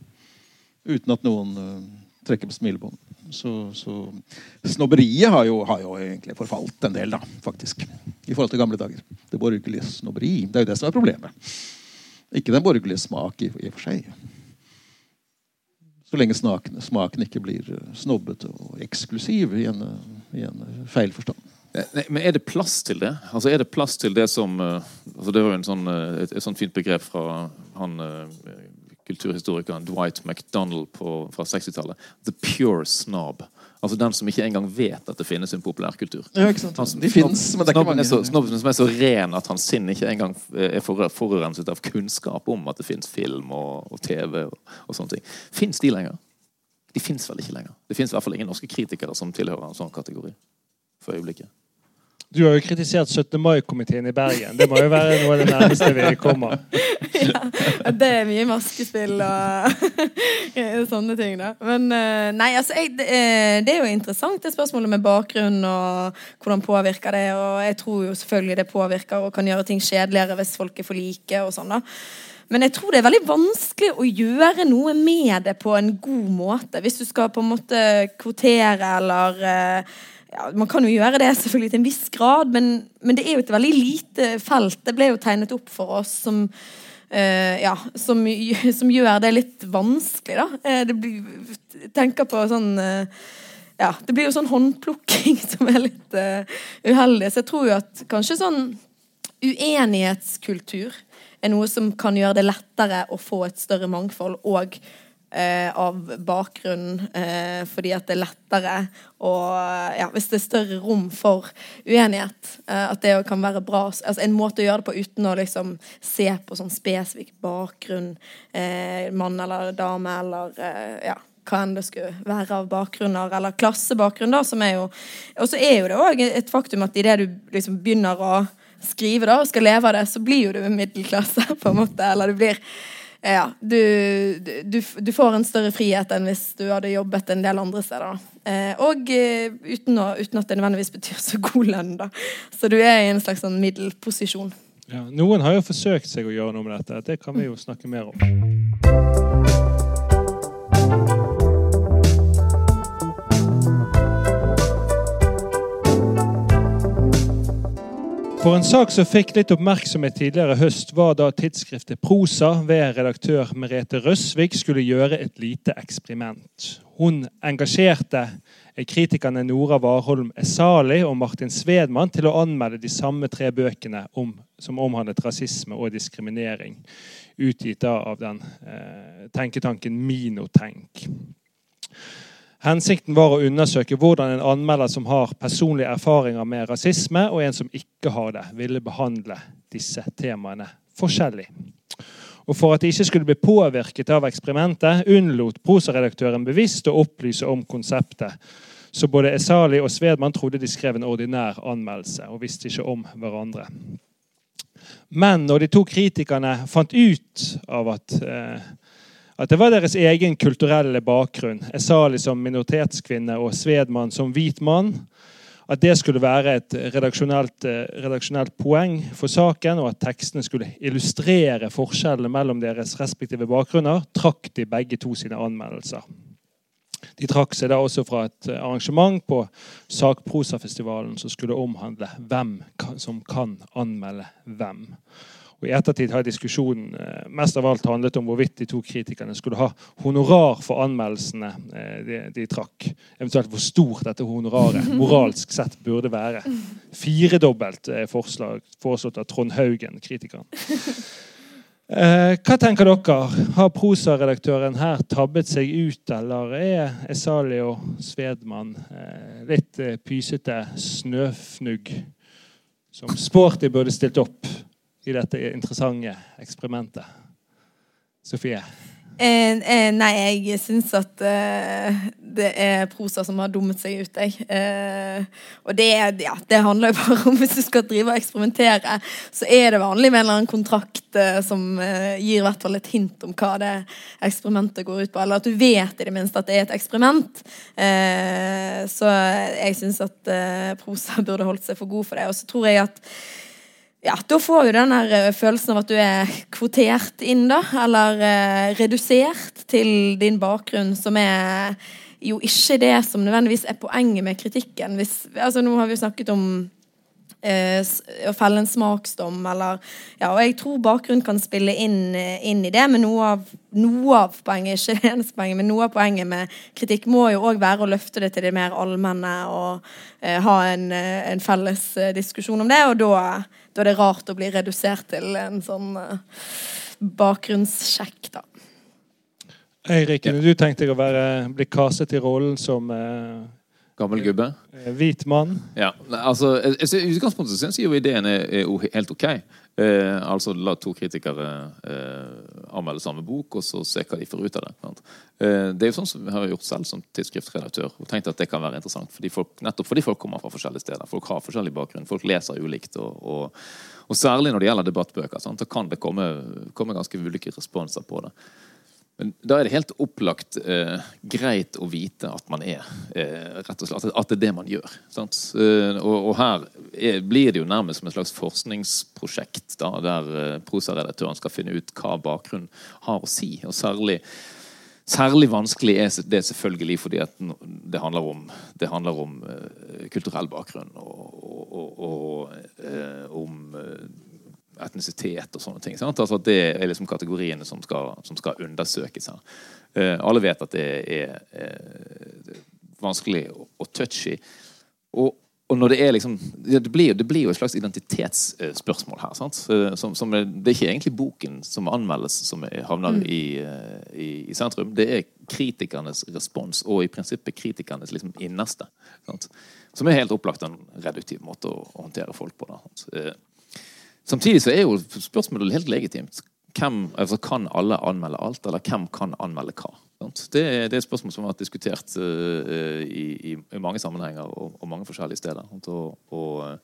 uten at noen trekke på smilebånd. Så, så snobberiet har jo, har jo, egentlig forfalt en del, da, faktisk. I forhold til gamle dager. Det borgerlige snobberi. Det er jo det som er problemet. Ikke den borgerlige smak i, i og for seg. Så lenge smaken, smaken ikke blir eh, snobbete og eksklusiv i en, i en feil forstand. Nei, men Er det plass til det? Altså Er det plass til det som eh, altså Det var jo sånn, eh, et, et sånt fint begrep fra han kulturhistorikeren Dwight MacDonald på, fra 60-tallet. The pure snob. Altså den som ikke engang vet at det finnes en populærkultur. Ja? Altså, De finnes, men det er ikke mange. Snobben som er så ren at hans sinn ikke engang er forurenset av kunnskap om at det finnes film og, og TV og, og, sånne ting. Fins de lenger? De fins vel ikke lenger. Det fins i hvert fall ingen norske kritikere som tilhører en sånn kategori for øyeblikket. Du har jo kritisert 17. mai-komiteen i Bergen. Det må jo være noe av det nærmeste vi kommer. ja, det er mye maskespill og sånne ting, da. Men eh, nei, altså jeg, eh, det er jo interessant det spørsmålet med bakgrunn og hvordan påvirker det. Og jeg tror jo selvfølgelig det påvirker og kan gjøre ting kjedeligere hvis folk er for like og sånn, da. Men jeg tror det er veldig vanskelig å gjøre noe med det på en god måte. Hvis du skal på en måte kvotere eller uh, ja, Man kan jo gjøre det selvfølgelig til en viss grad, men, men, det er jo et veldig lite felt. Det ble jo tegnet opp for oss som uh, ja, som, som, gjør det litt vanskelig, da. Uh, det blir, tenker på sånn uh, ja, Det blir jo sånn håndplukking som er litt uheldig. Så jeg tror jo at kanskje sånn uenighetskultur er noe som kan gjøre det lettere å få et større mangfold og eh, av bakgrunn, eh, fordi at det er lettere og ja, Hvis det er større rom for uenighet, eh, at det kan være bra altså En måte å gjøre det på uten å liksom se på sånn spesifikk bakgrunn, eh, mann eller dame, eller eh, ja hva enn det skulle være av bakgrunner, eller klassebakgrunn, da, som er jo Og så er jo det òg et faktum at idet du liksom begynner å skrive da, og skal leve av det, så blir jo du middelklasse, på en måte. Eller du blir ja, du, du, du, får en større frihet enn hvis du hadde jobbet en del andre steder. Eh, og eh, uten, å, uten, at det nødvendigvis betyr så god lønn, da. Så du er i en slags sånn middelposisjon. Ja, noen har jo forsøkt seg å gjøre noe med dette. Det kan vi jo snakke mer om. For en sak som fikk litt oppmerksomhet tidligere høst, var da tidsskriftet Prosa ved redaktør Merete Røsvik skulle gjøre et lite eksperiment. Hun engasjerte kritikerne Nora Warholm Esali og Martin Svedman til å anmelde de samme tre bøkene om, som omhandlet rasisme og diskriminering, utgitt av den eh, tenketanken Minotenk. Hensikten var å undersøke hvordan en anmelder som har personlige erfaringer med rasisme, og en som ikke har det, ville behandle disse temaene forskjellig. Og For at de ikke skulle bli påvirket av eksperimentet, unnlot prosaredaktøren bevisst å opplyse om konseptet. Så både Esali og Svedman trodde de skrev en ordinær anmeldelse, og visste ikke om hverandre. Men når de to kritikerne fant ut av at eh, at det var deres egen kulturelle bakgrunn, Esali som minoritetskvinne og Svedmann som hvit mann, at det skulle være et redaksjonelt, eh, redaksjonelt, poeng for saken, og at tekstene skulle illustrere forskjellene mellom deres respektive bakgrunner, trakk de begge to sine anmeldelser. De trakk seg da også fra et arrangement på Sakprosafestivalen som skulle omhandle hvem som kan anmelde hvem. Og I ettertid har diskusjonen eh, mest av alt handlet om hvorvidt de to kritikerne skulle ha honorar for anmeldelsene eh, de, de trakk. Eventuelt hvor stort dette honoraret moralsk sett burde være. Firedobbelt er forslag, foreslått av Trond Haugen, kritikeren. Eh, hva tenker dere? Har prosaredaktøren her tabbet seg ut, eller er Esali og Svedmann eh, litt eh, pysete snøfnugg som Sporty burde stilt opp? I dette interessante eksperimentet? Sofie? Eh, eh, nei, jeg syns at eh, det er prosa som har dummet seg ut, jeg. Eh, og det, ja, det, handler jo bare om hvis du skal drive og eksperimentere, så er det vanlig med en eller annen kontrakt eh, som eh, gir i hvert fall et hint om hva det eksperimentet går ut på. Eller at du vet i det minste at det er et eksperiment. så jeg syns at prosa burde holdt seg for god for det. Og så tror jeg at ja, da får du den eh, følelsen av at du er kvotert inn, da. Eller eh, redusert til din bakgrunn, som er jo ikke det som nødvendigvis er poenget med kritikken. Hvis, altså Nå har vi jo snakket om eh, å felle en smaksdom, eller Ja, og jeg tror bakgrunn kan spille inn, eh, inn i det, men noe av, noe av poenget, ikke det eneste poenget, men noe av poenget med kritikk må jo òg være å løfte det til det mer allmenne og eh, ha en, en felles diskusjon om det, og da da er det rart å bli redusert til en sånn uh, bakgrunnssjekk, da. Eirik, du tenkte deg å være, bli kastet i rollen som uh, Gammel gubbe? Uh, hvit mann? Ja, altså, I utgangspunktet syns jeg jo ideen er, er helt OK. Eh, altså la to kritikere eh, anmelde samme bok, og så se hva de får ut av det. Eh, det er jo sånn som vi har gjort selv som tidsskriftredaktør. og tenkt at det kan være interessant, fordi folk, Nettopp fordi folk kommer fra forskjellige steder. Folk har forskjellig bakgrunn, folk leser ulikt. Og, og, og særlig når det gjelder debattbøker, sant, så kan det komme, komme ganske ulike responser på det. Men da er det helt opplagt eh, greit å vite at man er eh, rett og slett, At det er det man gjør. Eh, og, og, her er, blir det jo nærmest som et slags forskningsprosjekt da, der eh, prosaredaktøren skal finne ut hva bakgrunnen har å si. Og særlig, særlig vanskelig er det selvfølgelig fordi det handler om, det handler om eh, kulturell bakgrunn og, og, og eh, om etnisitet og sånne ting. Sant? Altså Det er liksom kategoriene som skal, som skal undersøkes. Uh, alle vet at det er, er vanskelig og, touchy. Og og det liksom Det blir, det blir jo et slags identitetsspørsmål her. sant? Eh, Som, som er, det er ikke egentlig boken som anmeldes, som havner havner i, eh, i, i sentrum. Det er kritikernes respons, og i prinsippet kritikernes liksom innerste. Sant? Som er helt opplagt en reduktiv måte å, å håndtere folk på. Da, sant? Eh, Samtidig så er jo spørsmålet helt legitimt. Hvem, altså Kan alle anmelde alt, eller hvem kan anmelde hva? Det, er- et spørsmål som har vært diskutert eh, i, i, mange sammenhenger og, mange forskjellige steder. Og, eh,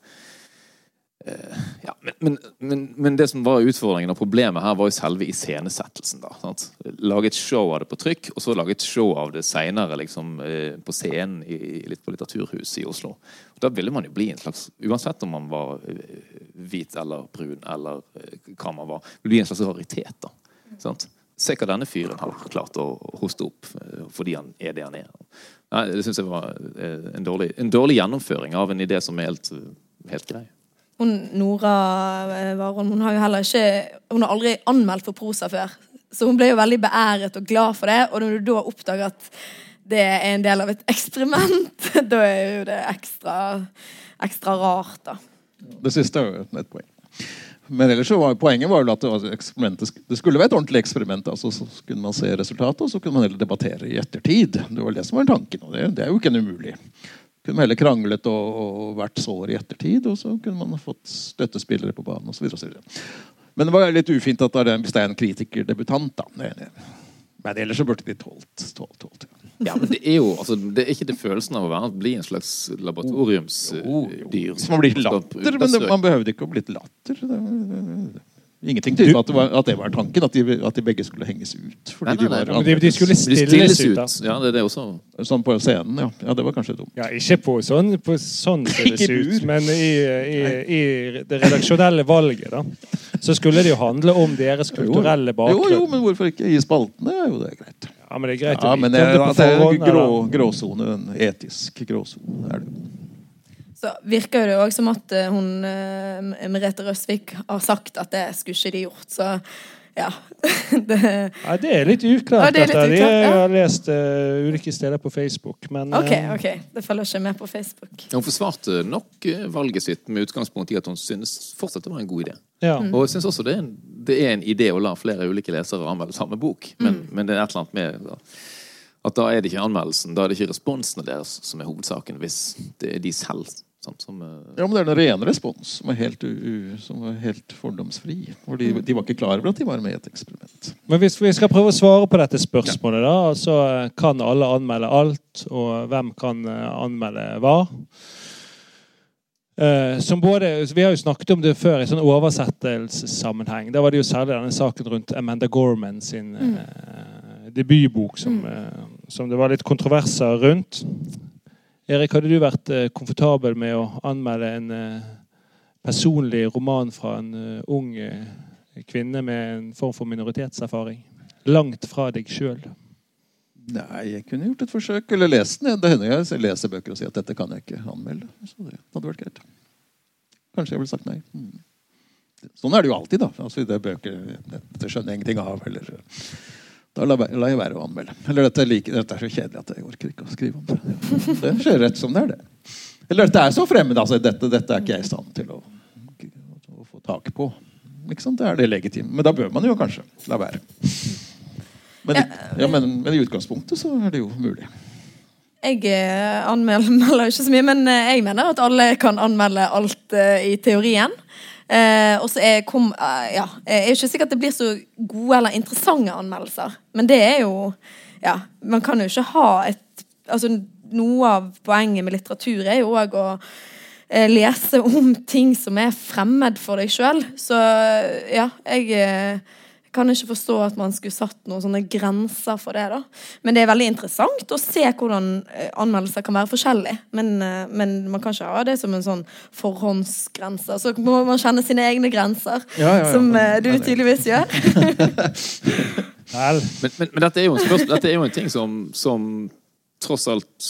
ja, men, men, men, det som var utfordringen og problemet her, var jo selve iscenesettelsen. da, sant? Lage et show av det på trykk, og så lage et show av det seinere liksom, eh, på scenen i, litt på Litteraturhuset i Oslo. Og da ville man jo bli en slags Uansett om man var eh, hvit eller brun eller eh, hva man var, ville bli en slags raritet. da, sant? Se hva denne fyren har klart å hoste opp eh, fordi han er det han er. Nei, Det syns jeg var eh, en dårlig, en dårlig gjennomføring av en idé som er helt, eh, helt grei. Hun, Nora eh, Warholm hun har jo heller ikke Hun har aldri anmeldt for prosa før. Så hun ble jo veldig beæret og glad for det. Og når du da oppdager at det er en del av et eksperiment, da er jo det ekstra, ekstra rart, da. Det siste er jo et poeng. Men ellers så var poenget var jo at det, det skulle være et ordentlig eksperiment. altså Så kunne man se resultatet, og så kunne man heller debattere i ettertid. Det var det som var tanken, og det, det er jo ikke en umulig. Kunne man heller kranglet og, og vært sår i ettertid, og så kunne man fått støttespillere på banen osv. Men det var litt ufint at det er hvis det er en kritikerdebutant. da. Det det. Men ellers så burde de tålt. tålt, tålt ja. Ja, men det er jo altså, det er ikke det følelsen av å være, bli en slags laboratoriumsdyr. Som man blir latter, men det, man behøvde ikke å bli latter. Det, det, Ingenting tyder på at det var, at det var tanken, at de, at de begge skulle henges ut. Fordi Nei, nei, nei, de var Men de, de skulle De stilles stilles ut. ut. Ja, det er det også. Sånn på scenen, ja. ja. Det var kanskje dumt. Ja, ikke på sånn, på sånn stilles ut, men i, i, i det redaksjonelle valget, da. Så skulle det jo handle om deres kulturelle bakgrunn. jo, jo, men hvorfor ikke i spaltene? er jo det greit. Ja, men det er greit Ja, å men vite det, det det er forhånd. grå, en etisk gråsone. er det jo. Så virker jo det òg som at eh, hun eh, Merete Røsvik har sagt at det skulle ikke de gjort, så ja. det, Ja, det er litt uklart. Ja, det er litt uklart, ja. Jeg har lest uh, ulike steder på Facebook, men OK, ok, det følger ikke med på Facebook. Hun forsvarte nok valget sitt med utgangspunkt i at hun synes fortsatt det var en god idé. ja. Mm. Og jeg synes også det er, en, det er en idé å la flere ulike lesere anmelde samme bok. Men, Mm. men det er et eller annet med da, at da er det ikke anmeldelsen, da er det ikke responsene deres som er hovedsaken, hvis det er de selv sant, som eh, Ja, men det er den rene respons som var helt, som var helt fordomsfri. For de, de var ikke klar over at de var med i et eksperiment. Men hvis vi skal prøve å svare på dette spørsmålet, da, altså kan alle anmelde alt, og hvem kan eh, anmelde hva? Eh, som både, Vi har jo snakket om det før i sånn oversettelsessammenheng. Da var det jo særlig denne saken rundt Amanda Gorman sin eh, debutbok som, eh, som det var litt kontroverser rundt. Erik, hadde du vært eh, komfortabel med å anmelde en eh, personlig roman fra en eh, ung kvinne med en form for minoritetserfaring? Langt fra deg sjøl. Nei, jeg kunne gjort et forsøk. Eller lest den. Det hender jeg leser bøker og sier at dette kan jeg ikke anmelde. Så det hadde vært greit. Kanskje jeg ville sagt nei. Mm. Sånn er det jo alltid, da. Altså, det er bøker dette skjønner jeg ingenting av. Eller, da lar jeg- være å anmelde. Eller dette er, like, dette er så kjedelig at jeg orker ikke å skrive om det. Det skjer rett som det er, det. Eller dette er så fremmed. Altså, dette, dette er ikke jeg i stand til å, å få tak på. Det er det legitimt. Men da bør man jo kanskje la være. Men, ja, men, men i utgangspunktet så er det jo mulig. Jeg eh, anmelder ikke så mye, men eh, jeg mener at alle kan anmelde alt eh, i teorien. Eh, og så er kom, eh, ja, jeg er ikke sikkert det blir så gode eller interessante anmeldelser. Men det er jo Ja, man kan jo ikke ha et Altså, noe av poenget med litteratur er jo òg å eh, lese om ting som er fremmed for deg sjøl. Så ja, jeg eh, kan ikke forstå at man skulle satt noen sånne grenser for det. da. Men det er veldig interessant å se hvordan eh, anmeldelser kan være forskjellige. Men, eh, men man kan ikke ha det som en sånn forhåndsgrense. Så må man kjenne sine egne grenser, Ja, ja, ja. som eh, du tydeligvis gjør. Men, men, men dette, er jo en spørsmål, dette er jo en ting som, som tross alt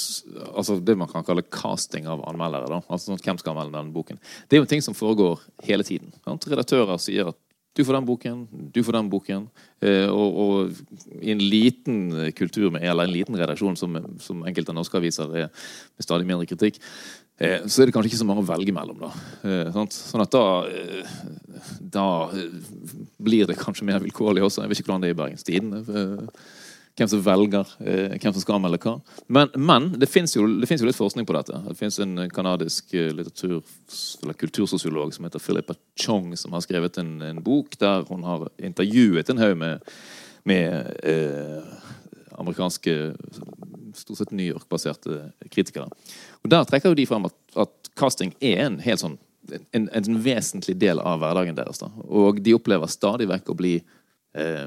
altså Det man kan kalle casting av anmeldere. da, altså sånn, Hvem skal anmelde denne boken? Det er jo en ting som foregår hele tiden. Sant? Redaktører sier at Du får den boken, du får den boken. Eh, og, og, i en liten kultur eller en liten redaksjon som, som enkelte norske aviser er med stadig mindre kritikk, eh, så er det kanskje ikke så mange å velge mellom. da. Eh, sånn at da, da blir det kanskje mer vilkårlig også. Jeg vet ikke hvordan det er i Bergens Tidende. Eh, hvem som velger eh, hvem som skal anmelde hva. Men, men det fins jo, jo, litt forskning på dette. Det fins en kanadisk eh, litteratur- eller kultursosiolog som heter Philippa Chong, som har skrevet en, en bok der hun har intervjuet en haug med, med eh, amerikanske stort sett New York-baserte kritikere. Og Der trekker jo de frem at, at casting er en helt sånn en, en, vesentlig del av hverdagen deres. Da. Og de opplever stadig vekk å bli eh,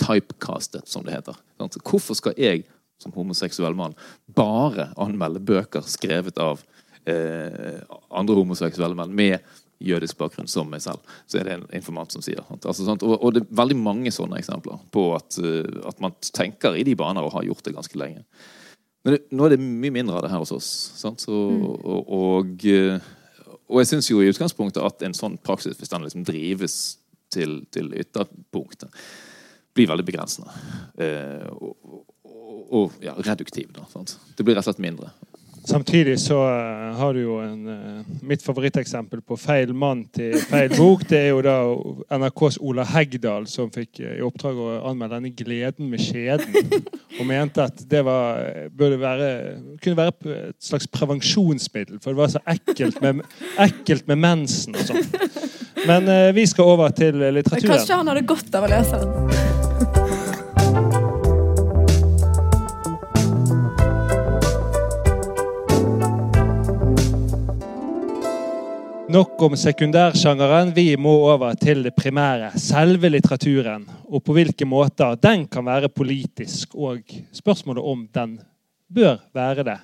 typecastet, som det heter. Hvorfor skal jeg som homoseksuell mann bare anmelde bøker skrevet av eh, andre homoseksuelle menn med jødisk bakgrunn som meg selv? Så er det en informant som sier. Altså, og, og, det er veldig mange sånne eksempler på at, uh, at, man tenker i de baner og har gjort det ganske lenge. Men det, nå er det mye mindre av det her hos oss. Så, mm. og, og, eh, og, jeg syns jo i utgangspunktet at en sånn praksis, hvis den liksom drives til, til ytterpunktet, blir veldig begrensende. Eh, og, og, og ja, reduktiv. Da, sant? Det blir rett og slett mindre. Samtidig så uh, har du jo en, uh, mitt favoritteksempel på feil mann til feil bok. Det er jo da NRKs Ola Hegdal som fikk uh, i oppdrag å anmelde denne 'Gleden med skjeden'. Og mente at det var, burde være, kunne være et slags prevensjonsmiddel, for det var så ekkelt med, ekkelt med mensen og sånn. Men vi skal over til litteraturen. Kanskje han hadde godt av å lese den. Nok om sekundærsjangeren. Vi må over til det primære. Selve litteraturen. Og på hvilke måter den kan være politisk, og spørsmålet om den bør være det.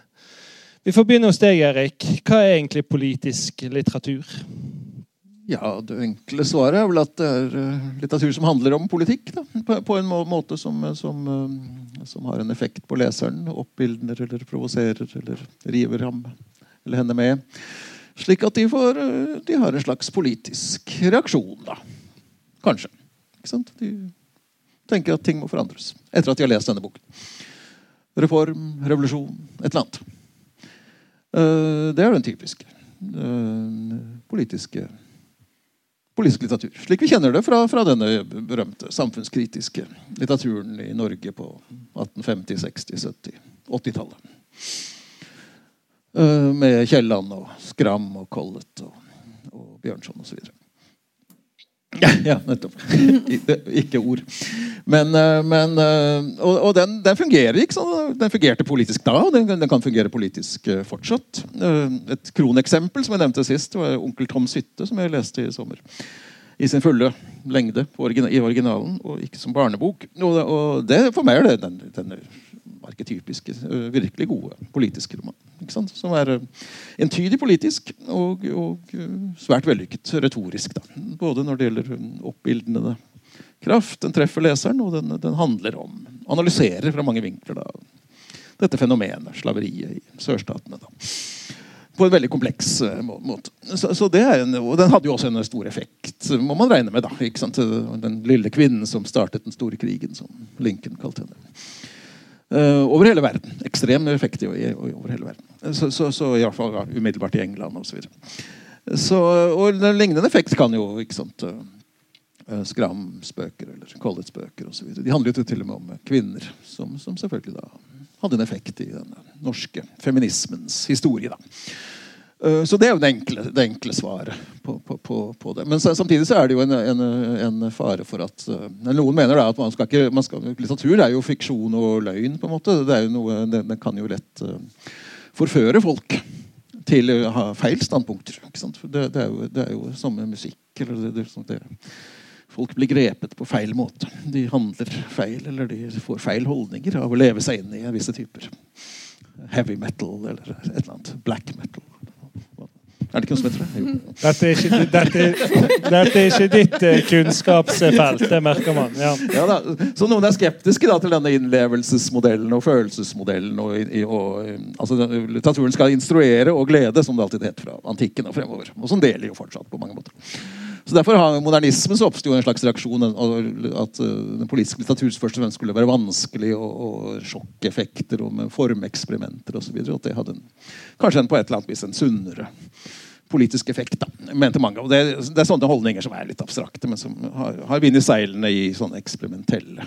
Vi får begynne hos deg, Erik. Hva er egentlig politisk litteratur? Ja, Det enkle svaret er vel at det er eh, litteratur som handler om politikk. Da. På, en måte som, som, eh, som, har en effekt på leseren. Oppildner eller provoserer eller river ham eller henne med. Slik at de, får, eh, de har en slags politisk reaksjon, da. Kanskje. De tenker at ting må forandres etter at de har lest denne boken. Reform, revolusjon, et eller annet. Eh, det er den typiske politiske politisk litteratur. Slik vi kjenner det fra, fra, denne berømte samfunnskritiske litteraturen i Norge på 1850-, 60-, 70-, 80-tallet. Uh, med Kielland og Skram og Collett og, og Bjørnson osv. Ja, nettopp. ikke ord. Men, uh, men uh, Og, og den, den, fungerer ikke sånn. Den fungerte politisk da, og den, den kan fungere politisk fortsatt. et kroneksempel som jeg nevnte sist, var onkel Toms hytte, som jeg leste i sommer. I sin fulle lengde i originalen, og ikke som barnebok. Og, og det, for meg er det den, den arketypiske, virkelig gode politiske roman. Som er entydig politisk og, og svært vellykket retorisk. Da. Både når det gjelder oppbildende kraft, den treffer leseren, og den, den handler om Analyserer fra mange vinkler da, dette fenomenet, slaveriet i sørstatene. Da. På en veldig kompleks uh, måte. Så, så en, og Den hadde jo også en stor effekt, må man regne med. da, Den lille kvinnen som startet den store krigen, som Lincoln kalte henne. Uh, over hele verden. Ekstrem effekt over hele verden. Så, så, så i hvert fall ja, umiddelbart i England osv. Og en lignende effekt kan jo ikke sant, uh, Skrams bøker eller Colletts bøker osv. De handlet jo til og med om kvinner, som, som, selvfølgelig da hadde en effekt i den norske feminismens historie. da. Eh, så det er jo det enkle, det enkle svaret på, på, på, det. Men samtidig så er det jo en, en, en fare for at uh, Noen mener da at man skal ikke, man skal, litteratur er jo fiksjon og løgn. på en måte. Det, er jo noe, det, det kan jo lett uh, forføre folk til å ha feil standpunkter. Det, er jo, det er jo som med musikk. Folk blir grepet på feil måte. De handler feil, eller de får feil holdninger av å leve seg inn i visse typer heavy metal eller et eller annet. Black metal. Er det ikke noe som heter det? Dette er ikke, dette, dette er ikke ditt uh, kunnskapsfelt, det merker man. Ja. Ja, da, så noen er skeptiske da, til denne innlevelsesmodellen og følelsesmodellen. Og, og, altså, litteraturen skal instruere og glede, som det alltid het fra antikken og fremover. Og som deler jo fortsatt på mange måter. Så Derfor har modernismen så oppsto en slags reaksjon at uh, den politiske litteratur først og skulle være vanskelig, og, og sjokkeffekter og med formeksperimenter osv. At det hadde en, kanskje en, på et eller annet vis en sunnere politisk effekt. da, mente mange. Og det, det, er sånne holdninger som er litt abstrakte, men som har, har vind i seilene i sånne eksperimentelle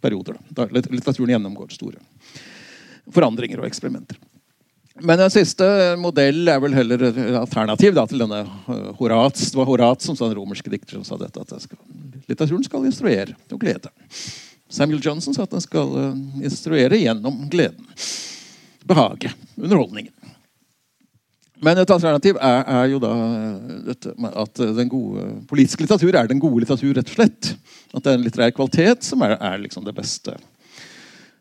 perioder. Da. da litteraturen gjennomgår store forandringer og eksperimenter. Men den siste modell er vel heller alternativ da, til denne Horat. Horats. Det var Horat som sa den romerske dikter som sa dette, at skal, litteraturen skal instruere og glede. Samuel Johnson sa at den skal uh, instruere gjennom gleden. Behaget. Underholdningen. Men et alternativ er, er jo da uh, dette, at den gode politiske litteratur er den gode litteratur, rett og slett. At det er en litterær kvalitet som er, er liksom det beste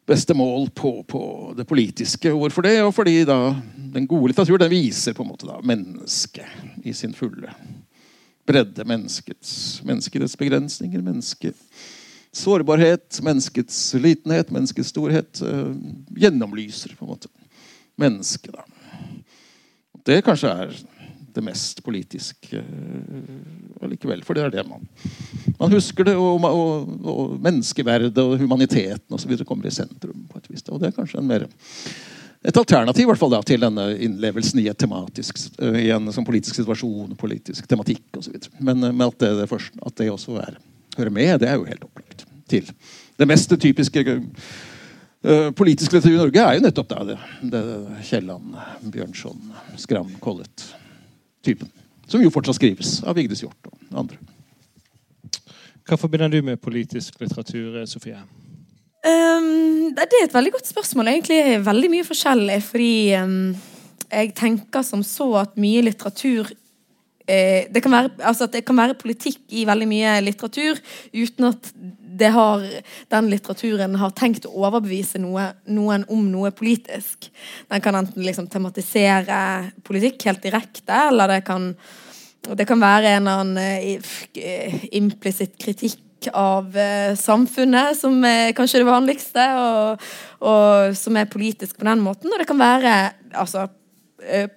beste mål på, på, det politiske. Hvorfor det? Og fordi da den gode litteratur den viser på en måte da mennesket i sin fulle bredde. Menneskets, menneskets begrensninger, menneskets sårbarhet, menneskets litenhet, menneskets storhet. Øh, gjennomlyser på en måte mennesket. Det kanskje er det mest politiske uh, allikevel. For det er det man Man husker det, og, og, og menneskeverdet og humaniteten osv. kommer i sentrum. på et vis. Og det er kanskje en mer et alternativ i hvert fall da, til denne innlevelsen i, tematisk, uh, i en sånn politisk situasjon, politisk tematikk osv. Men, uh, men at, det, det først, at det også er, hører med, det er jo helt opplagt. til Det mest typiske uh, politiske litteratur i Norge er jo nettopp da, det, det Kielland, Bjørnson, Skram, Collett typen. Som jo fortsatt skrives av Vigdis Hjorth og andre. Hva forbinder du med politisk litteratur, Sofie? Um, det er et veldig godt spørsmål. Egentlig er veldig mye forskjellig. Fordi um, jeg tenker som så at mye litteratur det, kan være, altså det kan være politikk i veldig mye litteratur uten at har, den litteraturen har tenkt å overbevise noe, noen om noe politisk. Den kan enten liksom tematisere politikk helt direkte, eller det kan, det kan være en eller annen uh, implisitt kritikk av uh, samfunnet, som er kanskje det vanligste, og, og, som er politisk på den måten. Og det kan være altså,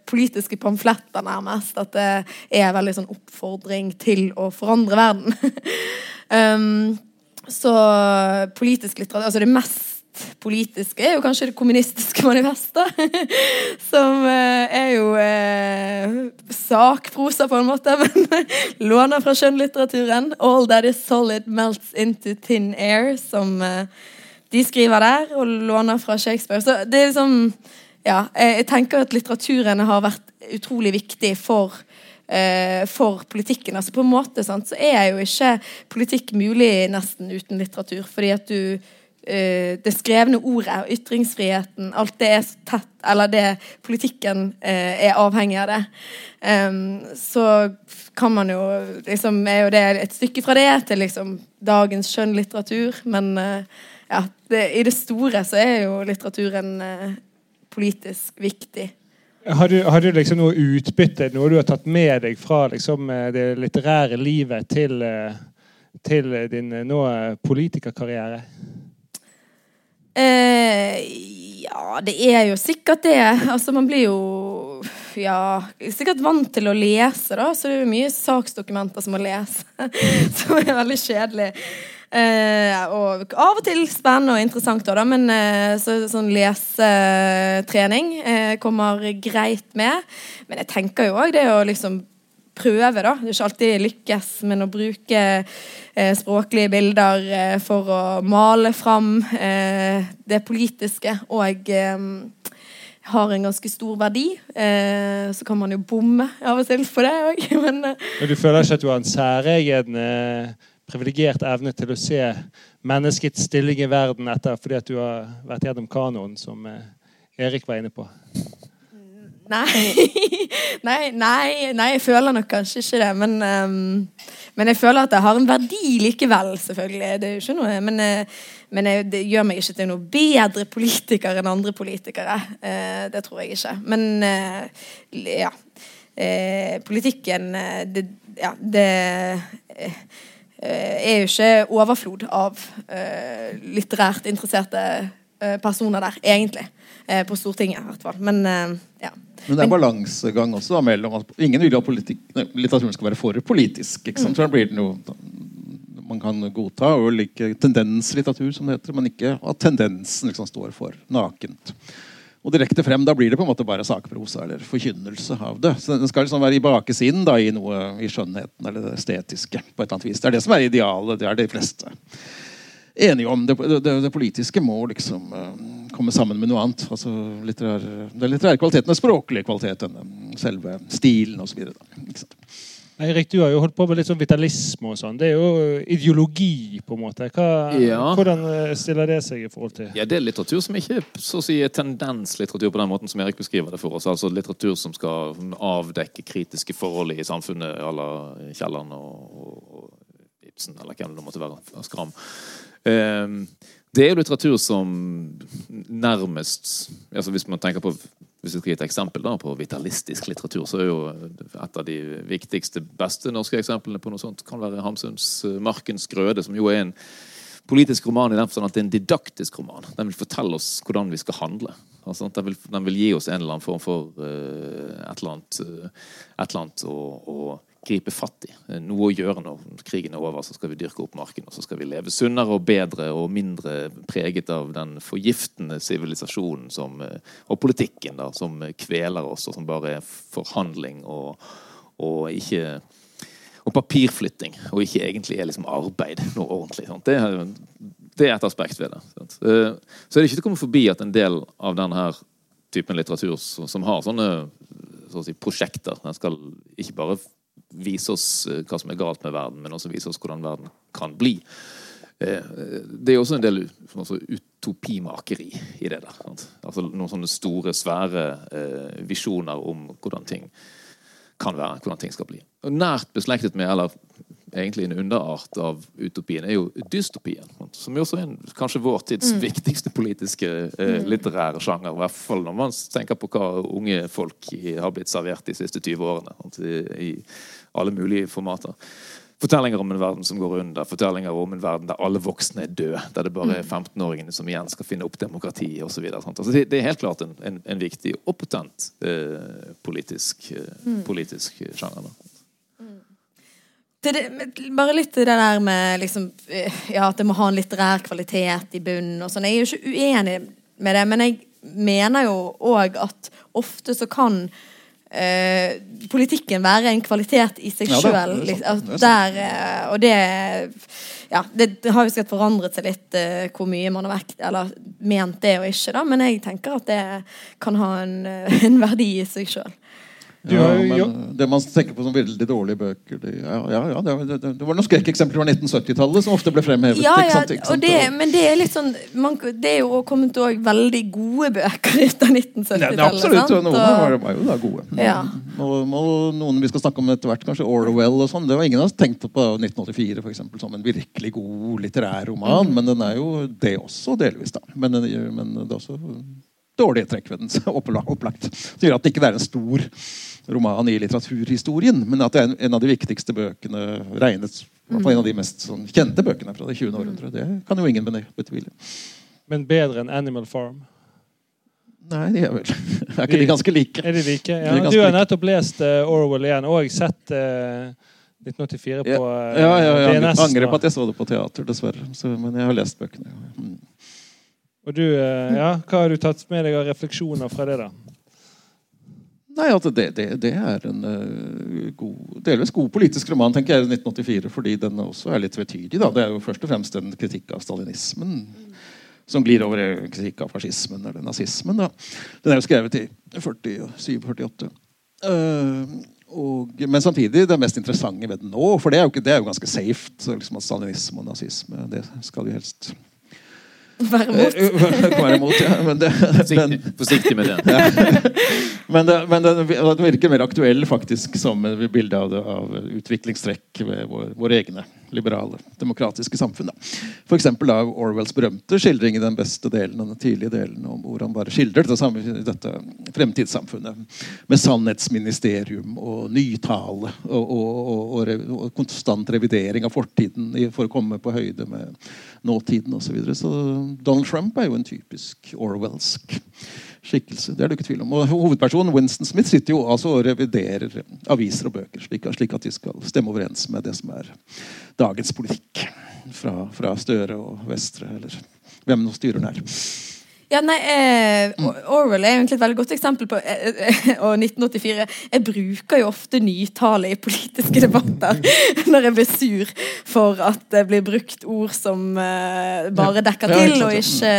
politiske pamfletter, nærmest. At det er veldig sånn oppfordring til å forandre verden. um, så politisk litteratur Altså det mest politiske er jo kanskje det kommunistiske manifestet. Som eh, er jo eh, sakprosa, på en måte, men låner fra skjønnlitteraturen. 'All that is solid melts into thin air', som eh, de skriver der, og låner fra Shakespeare. Så det er liksom Ja, jeg tenker at litteraturen har vært utrolig viktig for eh, for politikken. Altså På en måte sant, så er jo ikke politikk mulig nesten uten litteratur. Fordi at du uh, Det skrevne ordet ytringsfriheten, alt det er så tett Eller det politikken uh, er avhengig av det. Um, så kan man jo liksom Er jo det et stykke fra det til liksom dagens skjønnlitteratur. Men uh, ja, det, i det store så er jo litteraturen politisk viktig. Har du, har du, liksom noe utbytte, noe du har tatt med deg fra liksom, eh, det litterære livet til, eh, til din eh, nå politikerkarriere? Eh, ja, det er jo sikkert det. Altså, man blir jo ja, sikkert vant til å lese, da, så det er jo mye saksdokumenter som må lese. som er veldig kjedelig. Eh, og av og til spennende og interessant, da, men eh, så, sånn lesetrening eh, kommer greit med. Men jeg tenker jo òg det å liksom prøve, da. Det er ikke alltid lykkes, men å bruke eh, språklige bilder eh, for å male fram eh, det politiske og har en ganske stor verdi. Eh, så kan man jo bomme av og til på det òg, men Men du føler ikke at du har en særegen eh, privilegert evne til å se menneskets stilling i verden etter fordi at du har vært gjennom kanoen, som eh, Erik var inne på? Nei. nei, nei, nei, jeg føler nok kanskje ikke det. Men, um, men jeg føler at jeg har en verdi likevel, selvfølgelig. Det er jo ikke noe, men, eh, men jeg, det gjør meg ikke til noe bedre politiker enn andre politikere. Uh, det tror jeg ikke. Men uh, ja. Uh, politikken det, ja, det er jo ikke overflod av uh, litterært interesserte eh, personer der, egentlig. Eh, på Stortinget, i hvert fall. Men eh, ja. Men det er balansegang også da, mellom at ingen vil jo at litteraturen skal være for politisk. ikke sant? Så blir den jo man kan godta og like tendenslitteratur, som det heter, men ikke at tendensen liksom står for nakent. Og direkte frem, Da blir det på en måte bare sakprosa eller forkynnelse av det. Så Den skal liksom være i bakesiden da, i noe i skjønnheten eller det estetiske. på et eller annet vis. Det er det som er idealet. Det er de fleste enige om. Det, det, det politiske må liksom uh, komme sammen med noe annet. Altså litterær, Den litterære kvaliteten er språklig kvalitet. Denne, selve stilen osv. Eirik, du har jo holdt på med litt sånn vitalisme og sånn. Det er jo ideologi, på en måte. Hva, Ja. Hvordan eh, stiller det seg i forhold til Ja, Det er litteratur som ikke så å si, er tendenslitteratur på den måten som Erik beskriver det for oss. Altså litteratur som skal avdekke kritiske forhold i samfunnet à la Kielland og, og, og Ibsen, eller hvem det måtte være. Skram. Um, det er jo litteratur som nærmest altså Hvis man tenker på hvis vi skal gi et eksempel da, på vitalistisk litteratur, så er jo et av de viktigste, beste norske eksemplene på noe sånt kan være Hamsuns eh, 'Markens grøde', som jo er en politisk roman i den forstand at det er en didaktisk roman. Den vil fortelle oss hvordan vi skal handle. Altså, den, vil, den vil gi oss en eller annen form for uh, et eller annet, uh, et eller annet å, å, gripe fatt i. Noe å gjøre når krigen er over. Så skal vi dyrke opp marken, og så skal vi leve sunnere og bedre og mindre preget av den forgiftende sivilisasjonen uh, og politikken da, som kveler oss, og som bare er forhandling og, og ikke og papirflytting, og ikke egentlig er liksom arbeid noe ordentlig. Det, det er et aspekt ved det. Sant? Eh, Så er det ikke til å komme forbi at en del av denne typen litteratur som har sånne så si, prosjekter Den skal ikke bare vise oss eh, hva som er galt med verden, men også vise oss hvordan verden kan bli. Eh, Det er også en del altså, utopimakeri i det der. Altså noen sånne store, svære eh, visjoner om hvordan ting kan være, hvordan ting skal bli. Og nært beslektet med, eller egentlig en underart av utopien, er jo dystopien. Som jo også er en, kanskje vår tids viktigste politiske eh, litterære sjanger. I hvert fall når man tenker på hva unge folk har blitt servert de siste 20 årene. I, I alle mulige formater. Fortellinger om en verden som går under, fortellinger om en verden der alle voksne er døde. Der det bare er 15-åringene som igjen skal finne opp demokrati osv. Altså det, det er helt klart en, en, en viktig og potent eh, politisk, eh, politisk sjanger. Da. Det, det, bare litt det der med liksom, eh, ja, at det må ha en litterær kvalitet i bunnen og sånn. Jeg er jo ikke uenig med det, men jeg mener jo òg at ofte så kan eh, politikken være en kvalitet i seg Ja sjøl. sant. der, eh, og det ja, det, har jo sikkert forandret seg litt uh, hvor mye man har vekt, eller ment det og ikke, da, men jeg tenker at det kan ha en, en verdi i seg sjøl. Du Ja, har jo- det man tenker på som veldig dårlige bøker det, ja, ja, ja, det, det, det var noen skrekkeksempler fra 1970-tallet som ofte ble fremhevet. Ja, ikke sant, ikke og sant? det, men det er litt sånn man, Det er jo kommet òg veldig gode bøker ut av 1970-tallet. Nei, det er absolutt, sant? noen Og- var, var jo da gode. Ja. Og, og noen vi skal snakke om etter hvert, kanskje Orwell og sånn. Det var ingen som tenkte tenkt på 1984 for eksempel, som en virkelig god litterær roman, Mm. men den er jo det også, delvis. da. Men, men det er også dårlige trekk ved den, opplagt. Det gjør at det ikke er en stor roman i litteraturhistorien, men at det er en, av de viktigste bøkene regnet en av de mest sånn, kjente bøkene fra det 20. århundre. Det kan jo ingen betvile. Men bedre enn Animal Farm. Nei, de er vel Er ikke de ganske like? Er de like? Ja, ganske du har nettopp lest eh, Orwell igjen, og sett uh, 1984 på Ja, ja, ja, ja, jeg angrer på at jeg så det på teater, dessverre. Så, men jeg har lest bøkene. Mm. Og du, uh, ja, hva har du tatt med deg av refleksjoner fra det, da? Nei, at det, det, det er en uh, god, delvis god politisk roman, tenker jeg, 1984, fordi den også er litt tvetydig. Det er jo først og fremst en kritikk av stalinismen som glir over i kritikk av fascismen eller nazismen. Da. Den er jo skrevet i 47-48. og, men samtidig det mest interessante ved den nå, for det er jo, ikke, det er jo ganske safe. Liksom at Stalinisme og nazisme det skal jo helst Være mot. Eh, være mot, Ja. Men, det, den, Forsiktig, forsiktig med det. men, det, men den, den virker mer aktuell faktisk som bilde av, av utviklingstrekk ved vår, våre egne liberale, demokratiske samfunn. F.eks. Da Orwells berømte skildring i den beste delen den tidlige delen, om hvor han bare skildrer dette, dette fremtidssamfunnet med sannhetsministerium og nytale og, og, og, og konstant revidering av fortiden for å komme på høyde med nåtiden osv. Så, videre. så Donald Trump er jo en typisk Orwellsk skikkelse. Det er det ikke tvil om. Og Hovedpersonen Winston Smith sitter jo altså og reviderer aviser og bøker, slik, slik at de skal stemme overens med det som er dagens politikk. Fra, fra Støre og Vestre, eller hvem nå styrer den her. Ja, nei, eh, Orwell er egentlig et veldig godt eksempel på eh, eh, Og 1984. Jeg bruker jo ofte nytale i politiske debatter når jeg blir sur for at det blir brukt ord som eh, bare dekker til, og ikke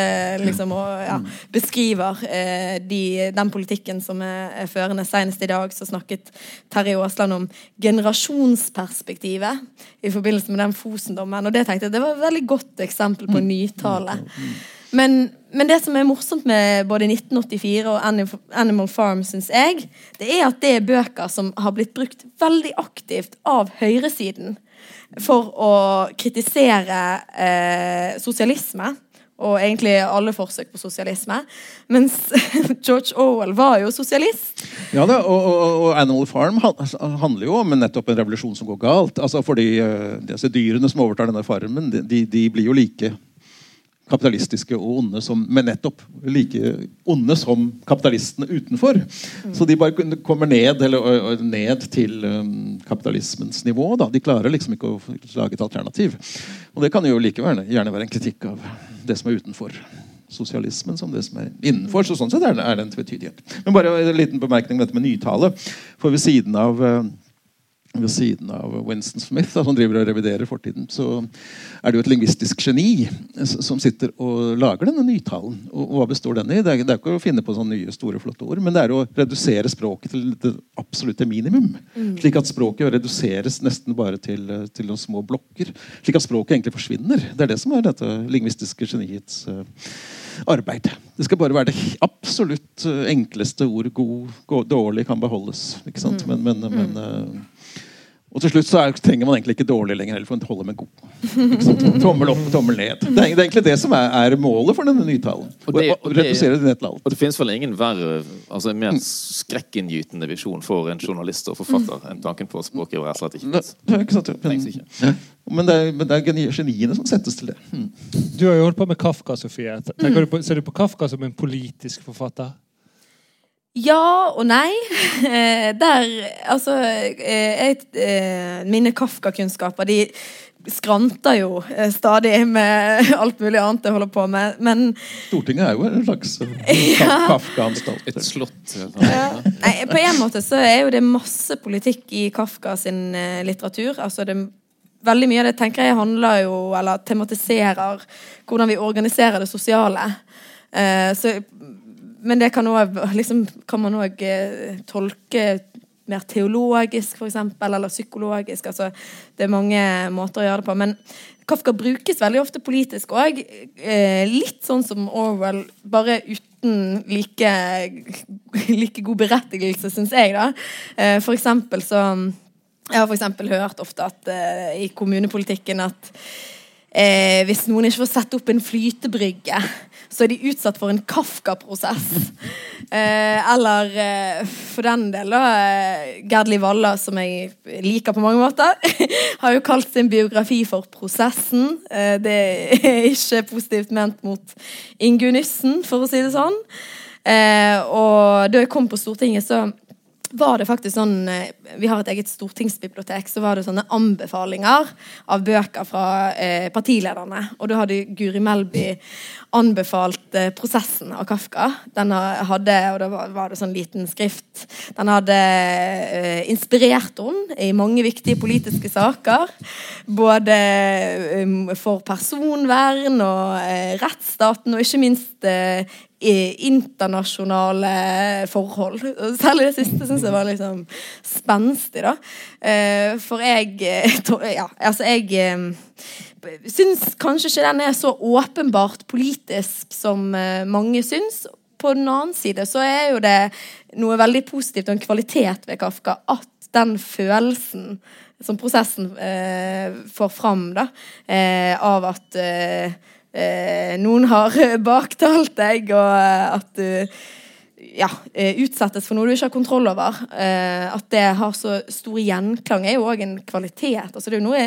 liksom og, ja, beskriver eh, de, den politikken som er førende. Senest i dag så snakket Terje Aasland om generasjonsperspektivet i forbindelse med den Fosen-dommen. Og det tenkte jeg det var et veldig godt eksempel på nytale. Men, men det som er morsomt med både 1984 og Animal Farm, syns jeg, det er at det er bøker som har blitt brukt veldig aktivt av høyresiden for å kritisere eh, sosialisme. Og egentlig alle forsøk på sosialisme. Mens George Orwell var jo sosialist. Ja, da, og, og, og Animal Farm handler jo om nettopp en revolusjon som går galt. Altså fordi uh, disse Dyrene som overtar denne farmen, de, de, blir jo like kapitalistiske og onde som Men nettopp like onde som kapitalistene utenfor. Så de bare kommer ned, eller, ned til um, kapitalismens nivå. Da. De klarer liksom ikke å lage et alternativ. Og det kan jo likevel gjerne være en kritikk av det som er utenfor sosialismen som det som er innenfor. Så sånn sett er det, er det en tvetydighet. Men bare en liten bemerkning om dette med nytale. For ved siden av eh, ved siden av Winston Smith, da, som driver og reviderer fortiden, så er det jo et lingvistisk geni som sitter og lager denne nytalen. Og, og hva består den i? Det er, det er ikke å finne på sånne nye, store, flotte ord, men det er å redusere språket til det absolutte minimum. Slik at språket reduseres nesten bare til, til noen små blokker. Slik at språket egentlig forsvinner. Det er det som er dette lingvistiske geniets uh, arbeid. Det skal bare være det absolutt eh, enkleste ord. God, god dårlig kan beholdes. Ikke sant? Men, men, men eh, og til slutt så er, trenger man egentlig ikke dårlig lenger, heller for å holde med god. Tommel opp, tommel ned. Det er, det er egentlig det som er, er målet for denne nytalen. Og det- og det- det. Og det finnes vel ingen verre, altså en mer skrekkinngytende visjon for en journalist og forfatter enn tanken på språket rett og slett ikke det. Trengs men, ikke. men det er, men det er geni- geniene som settes til det. Mm. Du har jo holdt på med Kafka, Sofie. Tenker du på, ser du på Kafka som en politisk forfatter? Ja og nei. Eh, Der Altså, eh, jeg, eh, mine Kafka-kunnskaper, de skranter jo stadig med alt mulig annet jeg holder på med. Men Stortinget er jo en slags ja, Kafka-anstalt. Et slott. ja, nei, på en måte så er jo det masse politikk i Kafka sin litteratur. Altså det Veldig mye av det tenker jeg handler jo, eller tematiserer hvordan vi organiserer det sosiale. Eh, så, men det kan, også, liksom, kan man òg eh, tolke mer teologisk, eksempel, eller psykologisk. Altså, det er mange måter å gjøre det på. Men Kafka brukes veldig ofte politisk òg. Eh, litt sånn som Orwell, bare uten like, like god berettigelse, syns jeg. da. Eh, for eksempel så Jeg har for hørt ofte at i kommunepolitikken at hvis noen ikke får sette opp en flytebrygge, så er de utsatt for en Kafka-prosess. Eh, eller eh, for den del, da. eh, Gerdli Walla, som jeg liker på mange måter, har jo kalt sin biografi for 'Prosessen'. Eh, det er ikke positivt ment mot Ingunn Yssen, for å si det sånn. Eh, og da jeg kom på Stortinget, så var det faktisk sånn eh, Vi har et eget stortingsbibliotek. Så var det sånne anbefalinger av bøker fra eh, partilederne. Og da hadde Guri Melby anbefalt eh, 'Prosessen' av Kafka. Den hadde, og da var, det sånn liten skrift Den hadde eh, inspirert henne i mange viktige politiske saker. Både eh, for personvern og eh, rettsstaten, og ikke minst internasjonale forhold. Særlig det siste syns jeg var liksom spenstig, da. For jeg Ja, altså, jeg syns kanskje ikke den er så åpenbart politisk som eh, mange syns. På den annen side så er jo det noe veldig positivt og en kvalitet ved Kafka at den følelsen som prosessen eh, får fram, da. Eh, av at eh, eh, noen har baktalt deg, og eh, at du ja, utsettes for noe du ikke har kontroll over. At det har så stor gjenklang, er jo òg en kvalitet. Altså, det er jo noe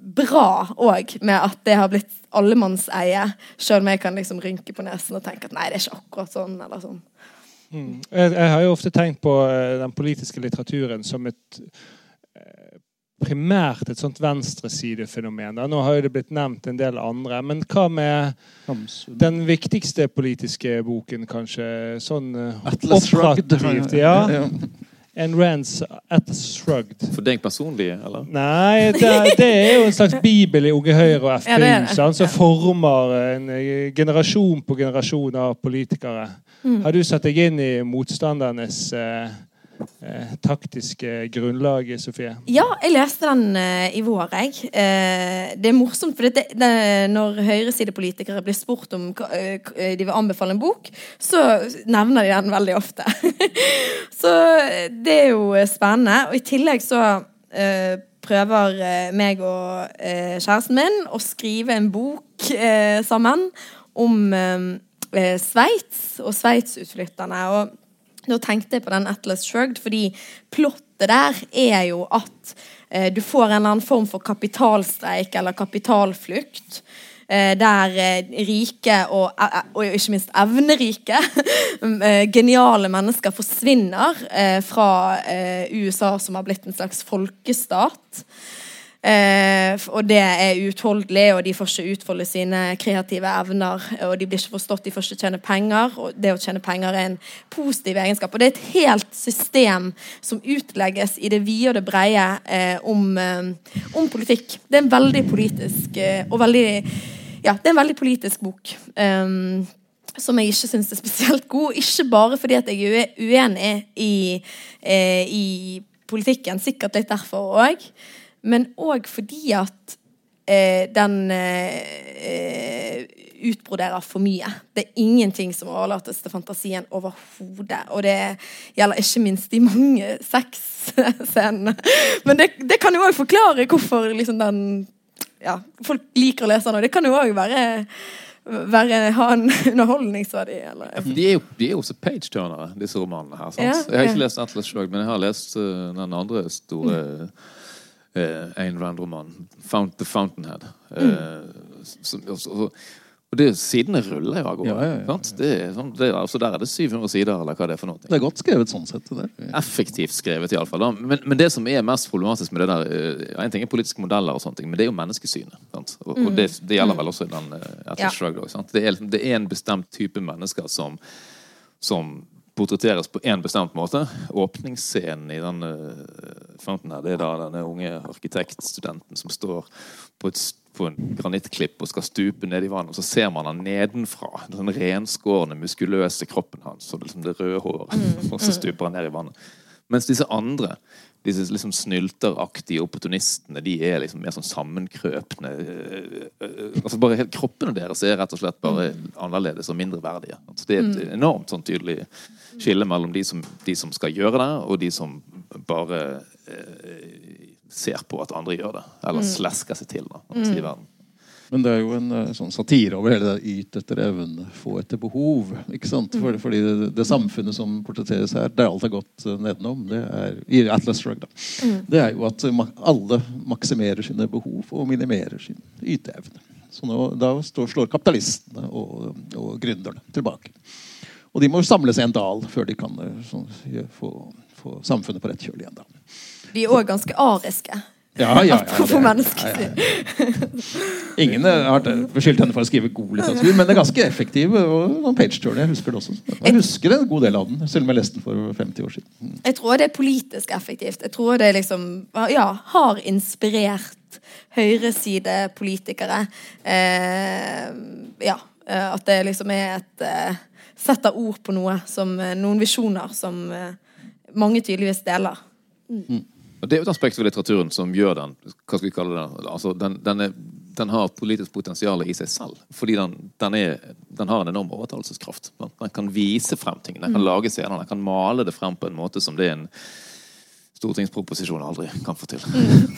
bra òg med at det har blitt allemannseie, sjøl om jeg kan liksom rynke på nesen og tenke at nei, det er ikke akkurat sånn. eller sånn. Mm. Jeg, jeg har jo ofte tenkt på eh, den politiske litteraturen som et eh, primært et sånt venstresidefenomen. Nå har jo det blitt nevnt en del andre. Men hva med den viktigste politiske boken, kanskje? Sånn eh, Atlas Shrugged. operativt, ja. Ayn Rands Atlas Shrugged. For deg personlig, eller? Nei, det, det er jo en slags bibel i Unge Høyre og FPU, Ja, som ja. former en eh, generasjon på generasjon av politikere. Mm. Har du satt deg inn i motstandernes eh, eh, taktiske grunnlaget, Sofie? Ja, jeg leste den eh, i vår, jeg. Eh, det er morsomt, for det, det, når høyresidepolitikere blir spurt om hva eh, de vil anbefale en bok, så nevner de den veldig ofte. så eh, det er jo spennende. Og i tillegg så eh, prøver eh, meg og eh, kjæresten min å skrive en bok eh, sammen om eh, eh, Sveits og sveitsutflytterne. Og da tenkte jeg på den Atlas Shrugged, fordi plottet der er jo at eh, du får en eller annen form for kapitalstreik eller kapitalflukt. Eh, der eh, rike og, eh, og ikke minst evnerike, eh, geniale mennesker forsvinner fra USA, som har blitt en slags folkestat. Eh, og det er uutholdelig, og de får ikke utfolde sine kreative evner. Og de blir ikke forstått, de får ikke tjene penger. Og det å tjene penger er en positiv egenskap. Og det er et helt system som utlegges i det vide og det breie eh, om, eh, om politikk. Det er en veldig politisk eh, og veldig Ja, det er en veldig politisk bok. Um, som jeg ikke syns er spesielt god. Ikke bare fordi at jeg er uenig i, eh, i politikken, sikkert litt derfor òg, men òg fordi at eh, den eh, utbroderer for mye. Det er ingenting som overlates til fantasien overhodet. Og det gjelder ikke minst de mange sexscenene. Men det, det kan jo òg forklare hvorfor liksom den ja, folk liker å lese den. Og det kan jo òg være, være ha en underholdningsverdi. Eller, de er jo, de er jo også page-turnere, disse romanene her. Sant? Ja, Jeg har ikke lest Atlas Shrugged, men jeg har lest uh, den andre store uh, Ayn Rand-romanen, Fount, The Fountainhead. Eh, som- og så- og det, sidene ruller jo av gårde. Ja, ja, ja. Det sånn, det altså der er det 700 sider, eller hva det er for noe. Det er godt skrevet sånn sett. det der. Effektivt skrevet, iallfall. Men, men det som er mest problematisk med det der eh, En ting er politiske modeller, og sånne ting, men det er jo menneskesynet. Sant? Og, og det, det gjelder vel også i den uh, Atlas Ja. Shrugged sant? Det, er, liksom- det er en bestemt type mennesker som, som portretteres på en bestemt måte. Åpningsscenen i denne fronten her, det er da denne unge arkitektstudenten som står på, et, på en granittklipp og skal stupe ned i vannet, og så ser man han nedenfra. Den renskårne, muskuløse kroppen hans og liksom det røde håret. og så stuper han ned i vannet. Mens disse andre, disse liksom snylteraktige opportunistene, de er liksom mer sånn sammenkrøpne. øh, øh, altså bare helt Kroppene deres er rett og slett bare annerledes og mindreverdige. Altså det er et enormt sånn tydelig skille mellom de som, de som skal gjøre det, og de som bare eh, ser på at andre gjør det. Eller slesker seg til da, i verden. Men det er jo en eh, sånn satire over hele det yt etter evne, få etter behov. ikke sant? For, fordi det, det samfunnet som portretteres her, der alt er gått eh, nedenom, det er, i Atlas Shrugged, da, det er jo at eh, alle maksimerer sine behov og minimerer sin yteevne. Så nå, da står, slår kapitalistene og, og gründerne tilbake. Og de må samle seg i en dal før de kan eh, sånn, få, få samfunnet på rett kjøl igjen. da. De er òg ganske ariske. Ja, ja, ja, Apropos menneskesyn. Ingen har beskyldt henne for å skrive god litteratur, men det er ganske effektiv. og page-turner, Jeg husker det også. Jeg husker en god del av den, selv om jeg leste den for 50 år siden. Jeg tror det er politisk effektivt. Jeg tror det liksom ja, har inspirert høyresidepolitikere. Eh, ja. eh, At det liksom er et eh, Setter ord på noe som eh, Noen visjoner som eh, mange tydeligvis deler. Og Det er jo et aspekt ved litteraturen som gjør den hva skal vi kalle det, altså den, den, er, den har politisk potensial i seg selv. Fordi den, den, er, den har en enorm overtalelseskraft. Den kan vise frem ting, den kan lage scener, den kan male det frem på en måte som det er en stortingsproposisjon aldri kan få til.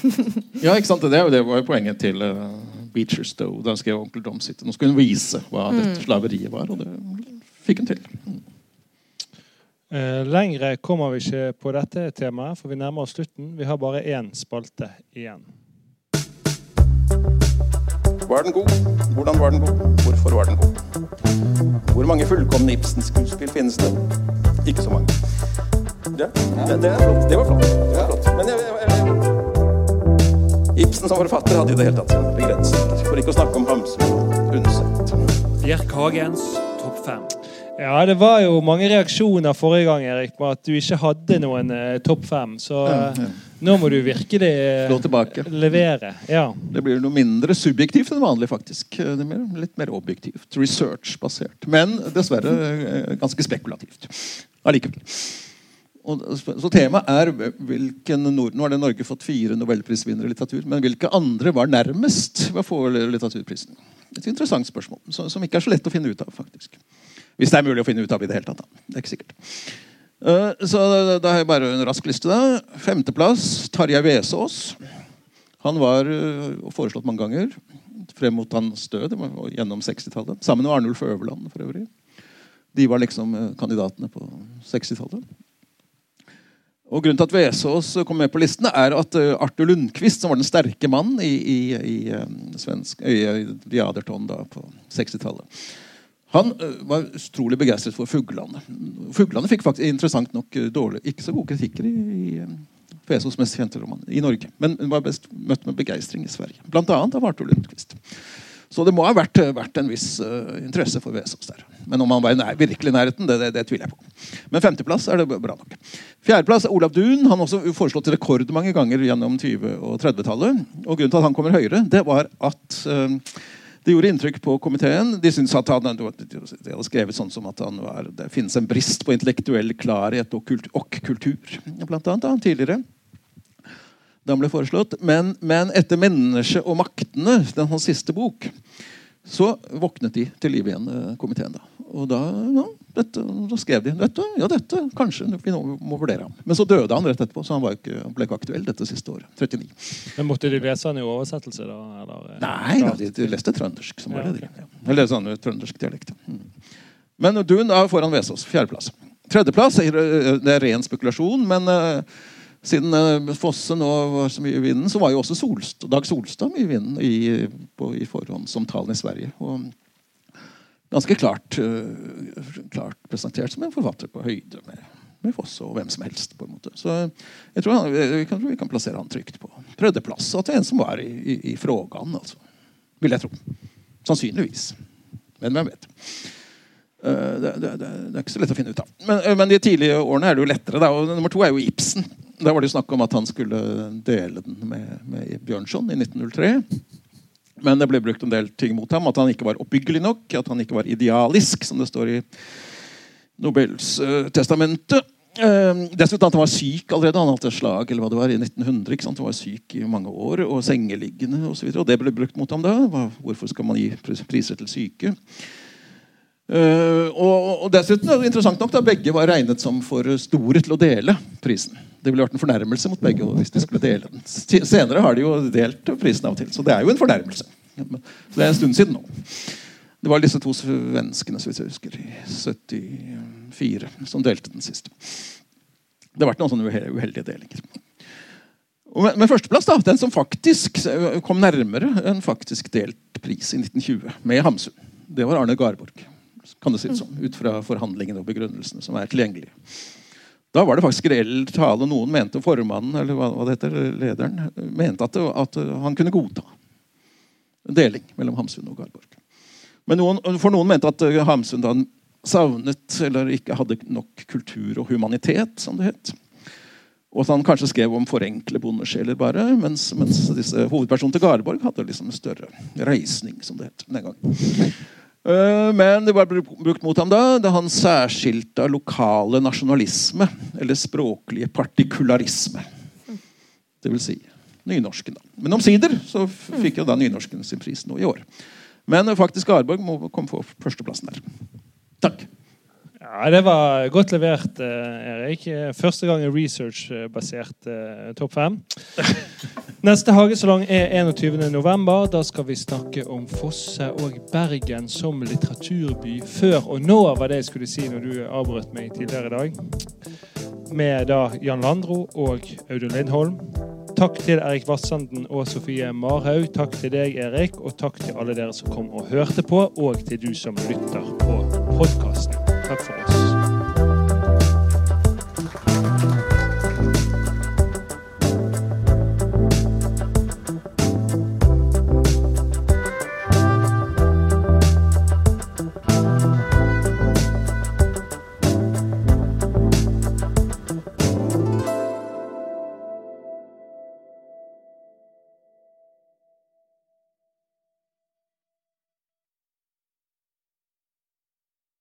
Ja, ikke sant? Det, det var jo poenget til uh, Beecher Stowe da han skrev Onkel Dom sitt. Nå skulle hun vise hva dette slaveriet var, og det fikk hun til. Eh, lengre kommer vi ikke på dette temaet, for vi nærmer oss slutten. Vi har bare én spalte igjen. Var den god? Hvordan var den god? Hvorfor var den god? Hvor mange fullkomne Ibsen-skuespill finnes det? Ikke så mange. Ja, det, det, er flott. det var flott. Det var flott. Men jeg, jeg, jeg, Ibsen som forfatter hadde i det hele tatt Begrenset begrensninger. For ikke å snakke om Hamsun Unnsett Undset. Bjerk Hagens topp fem. Ja, det var jo mange reaksjoner forrige gang Erik, på at du ikke hadde noen eh, topp fem. Så eh, nå må du virkelig eh, Slå tilbake. levere. Ja. Det blir noe mindre subjektivt enn vanlig, faktisk. Det blir litt mer objektivt. Research-basert. Men dessverre eh, ganske spekulativt. Allikevel. Og, så temaet er hvilken nord Nå har det Norge fått fire nobelprisvinnere i litteratur. Men hvilke andre var nærmest ved å få litteraturprisen? Et interessant spørsmål som, som ikke er så lett å finne ut av. faktisk. Hvis det er mulig å finne ut av i det hele tatt. Da. Det er ikke sikkert. Eh, så da, har jeg bare en rask liste. da. Femteplass Tarjei Vesaas. Han var øh, foreslått mange ganger frem mot hans død gjennom 60-tallet. Sammen med Arnulf Øverland for øvrig. De var liksom øh, kandidatene på 60-tallet. Og Grunnen til at Vesaas kom med på listen, er at Arthur Lundqvist, som var den sterke mannen i, i, i, svensk, i, i da, på 60-tallet Han øh, var utrolig begeistret for fuglene. Fuglene fikk faktisk interessant nok øh, dårlig, ikke så gode kritikker i, i øh, mest kjente roman i Norge. Men var best møtt med begeistring i Sverige. Blant annet av Arthur Lundqvist. Så det må ha vært, vært en viss uh, interesse for Vesaas der. Men om han var i nær, virkelig nærheten, det, det, det, tviler jeg på. Men femteplass er det bra nok. Fjerdeplass er Olav Duun. Han har også foreslått rekordmange ganger gjennom 20- og 30-tallet. Og grunnen til at han kommer høyere, det var at uh, det gjorde inntrykk på komiteen. De syntes at han de hadde skrevet sånn som at var, det finnes en brist på intellektuell klarhet og, kult, og kultur. Blant annet da, tidligere. Da han ble foreslått. Men, men etter 'Mennesket og maktene', den hans siste bok, så våknet de til liv igjen, eh, komiteen. da. Og da, ja, dette, da skrev de dette, ja, dette kanskje vi må vurdere ham. Men så døde han rett etterpå, så han var ikke, han ble ikke aktuell dette siste året. 39. Men Måtte de lese han i oversettelse, da? Eller? eh, Nei, da, de, de leste trøndersk. som var det de. Ja. Eller sånn trøndersk dialekt. Mm. Men Dun er foran Vesaas. Fjerdeplass. Tredjeplass eh, det er ren spekulasjon, men uh, siden uh, Fosse nå var så mye i vinden, så var jo også Solst, Dag Solstad mye i vinden i, på, i forhåndsomtalen i Sverige. Og ganske klart, uh, klart presentert som en forfatter på høyde med, med Fosse og hvem som helst. på en måte. Så jeg tror han, vi, kan, vi kan plassere han trygt på. At det er en som var i, i, i frågan, altså. Vil jeg tro. Sannsynligvis. Men hvem vet. Uh, det, det, det, det, er ikke så lett å finne ut av. Men, men de tidlige årene er det jo lettere. Da. Og nummer to er jo Ibsen. Da var det snakk om at han skulle dele den med, med Bjørnson i 1903. Men det ble brukt en del ting mot ham. At han ikke var oppbyggelig nok, at han ikke var idealisk, som det står i Nobels uh, testamentet. Uh, dessuten at han var syk allerede. Han hadde slag eller hva det var, i 1900. ikke sant? Han var syk i mange år, og sengeliggende osv. Og, så og det ble brukt mot ham da. Hvorfor skal man gi priser til syke? Uh, og, og, dessuten er det interessant nok da begge var regnet som for store til å dele prisen. Det ville vært en fornærmelse mot begge hvis de skulle dele den. Senere har de jo delt prisen av og til, så det er jo en fornærmelse. Så det er en stund siden nå. Det var disse to svenskene vidt jeg husker, i 74 som delte den sist. Det har vært noen sånne uheldige delinger. Men førsteplass, da, den som faktisk kom nærmere en faktisk delt pris i 1920, med Hamsun, det var Arne Garborg. Kan det si sånn, Ut fra forhandlingene og begrunnelsene som er tilgjengelige. Da var det faktisk reell tale. Noen mente formannen, eller hva, det heter, lederen, mente at, det, at han kunne godta en deling mellom Hamsun og Garborg. Men noen, for noen mente at Hamsun da savnet eller ikke hadde nok kultur og humanitet, som det het. Og at han kanskje skrev om forenkle bondesjeler bare, mens, mens hovedpersonen til Garborg hadde liksom større reisning, som det het den gangen. Men det var brukt mot ham da, da han særskilte lokale nasjonalisme, eller språklige partikularisme. Det vil si nynorsken. da. Men omsider så fikk jo da nynorsken sin pris nå i år. Men faktisk Arborg må komme på førsteplassen der. Takk. Ja, Det var godt levert, eh, Erik. Første gang en research-basert eh, topp fem. Neste hagesalong er 21.11. Da skal vi snakke om Fosse og Bergen som litteraturby. Før og nå var det jeg skulle si når du avbrøt meg tidligere i dag. Med da Jan Landro og Audun Lindholm. Takk til Erik Vassanden og Sofie Marhaug. Takk til deg, Erik, og takk til alle dere som kom og hørte på, og til du som lytter på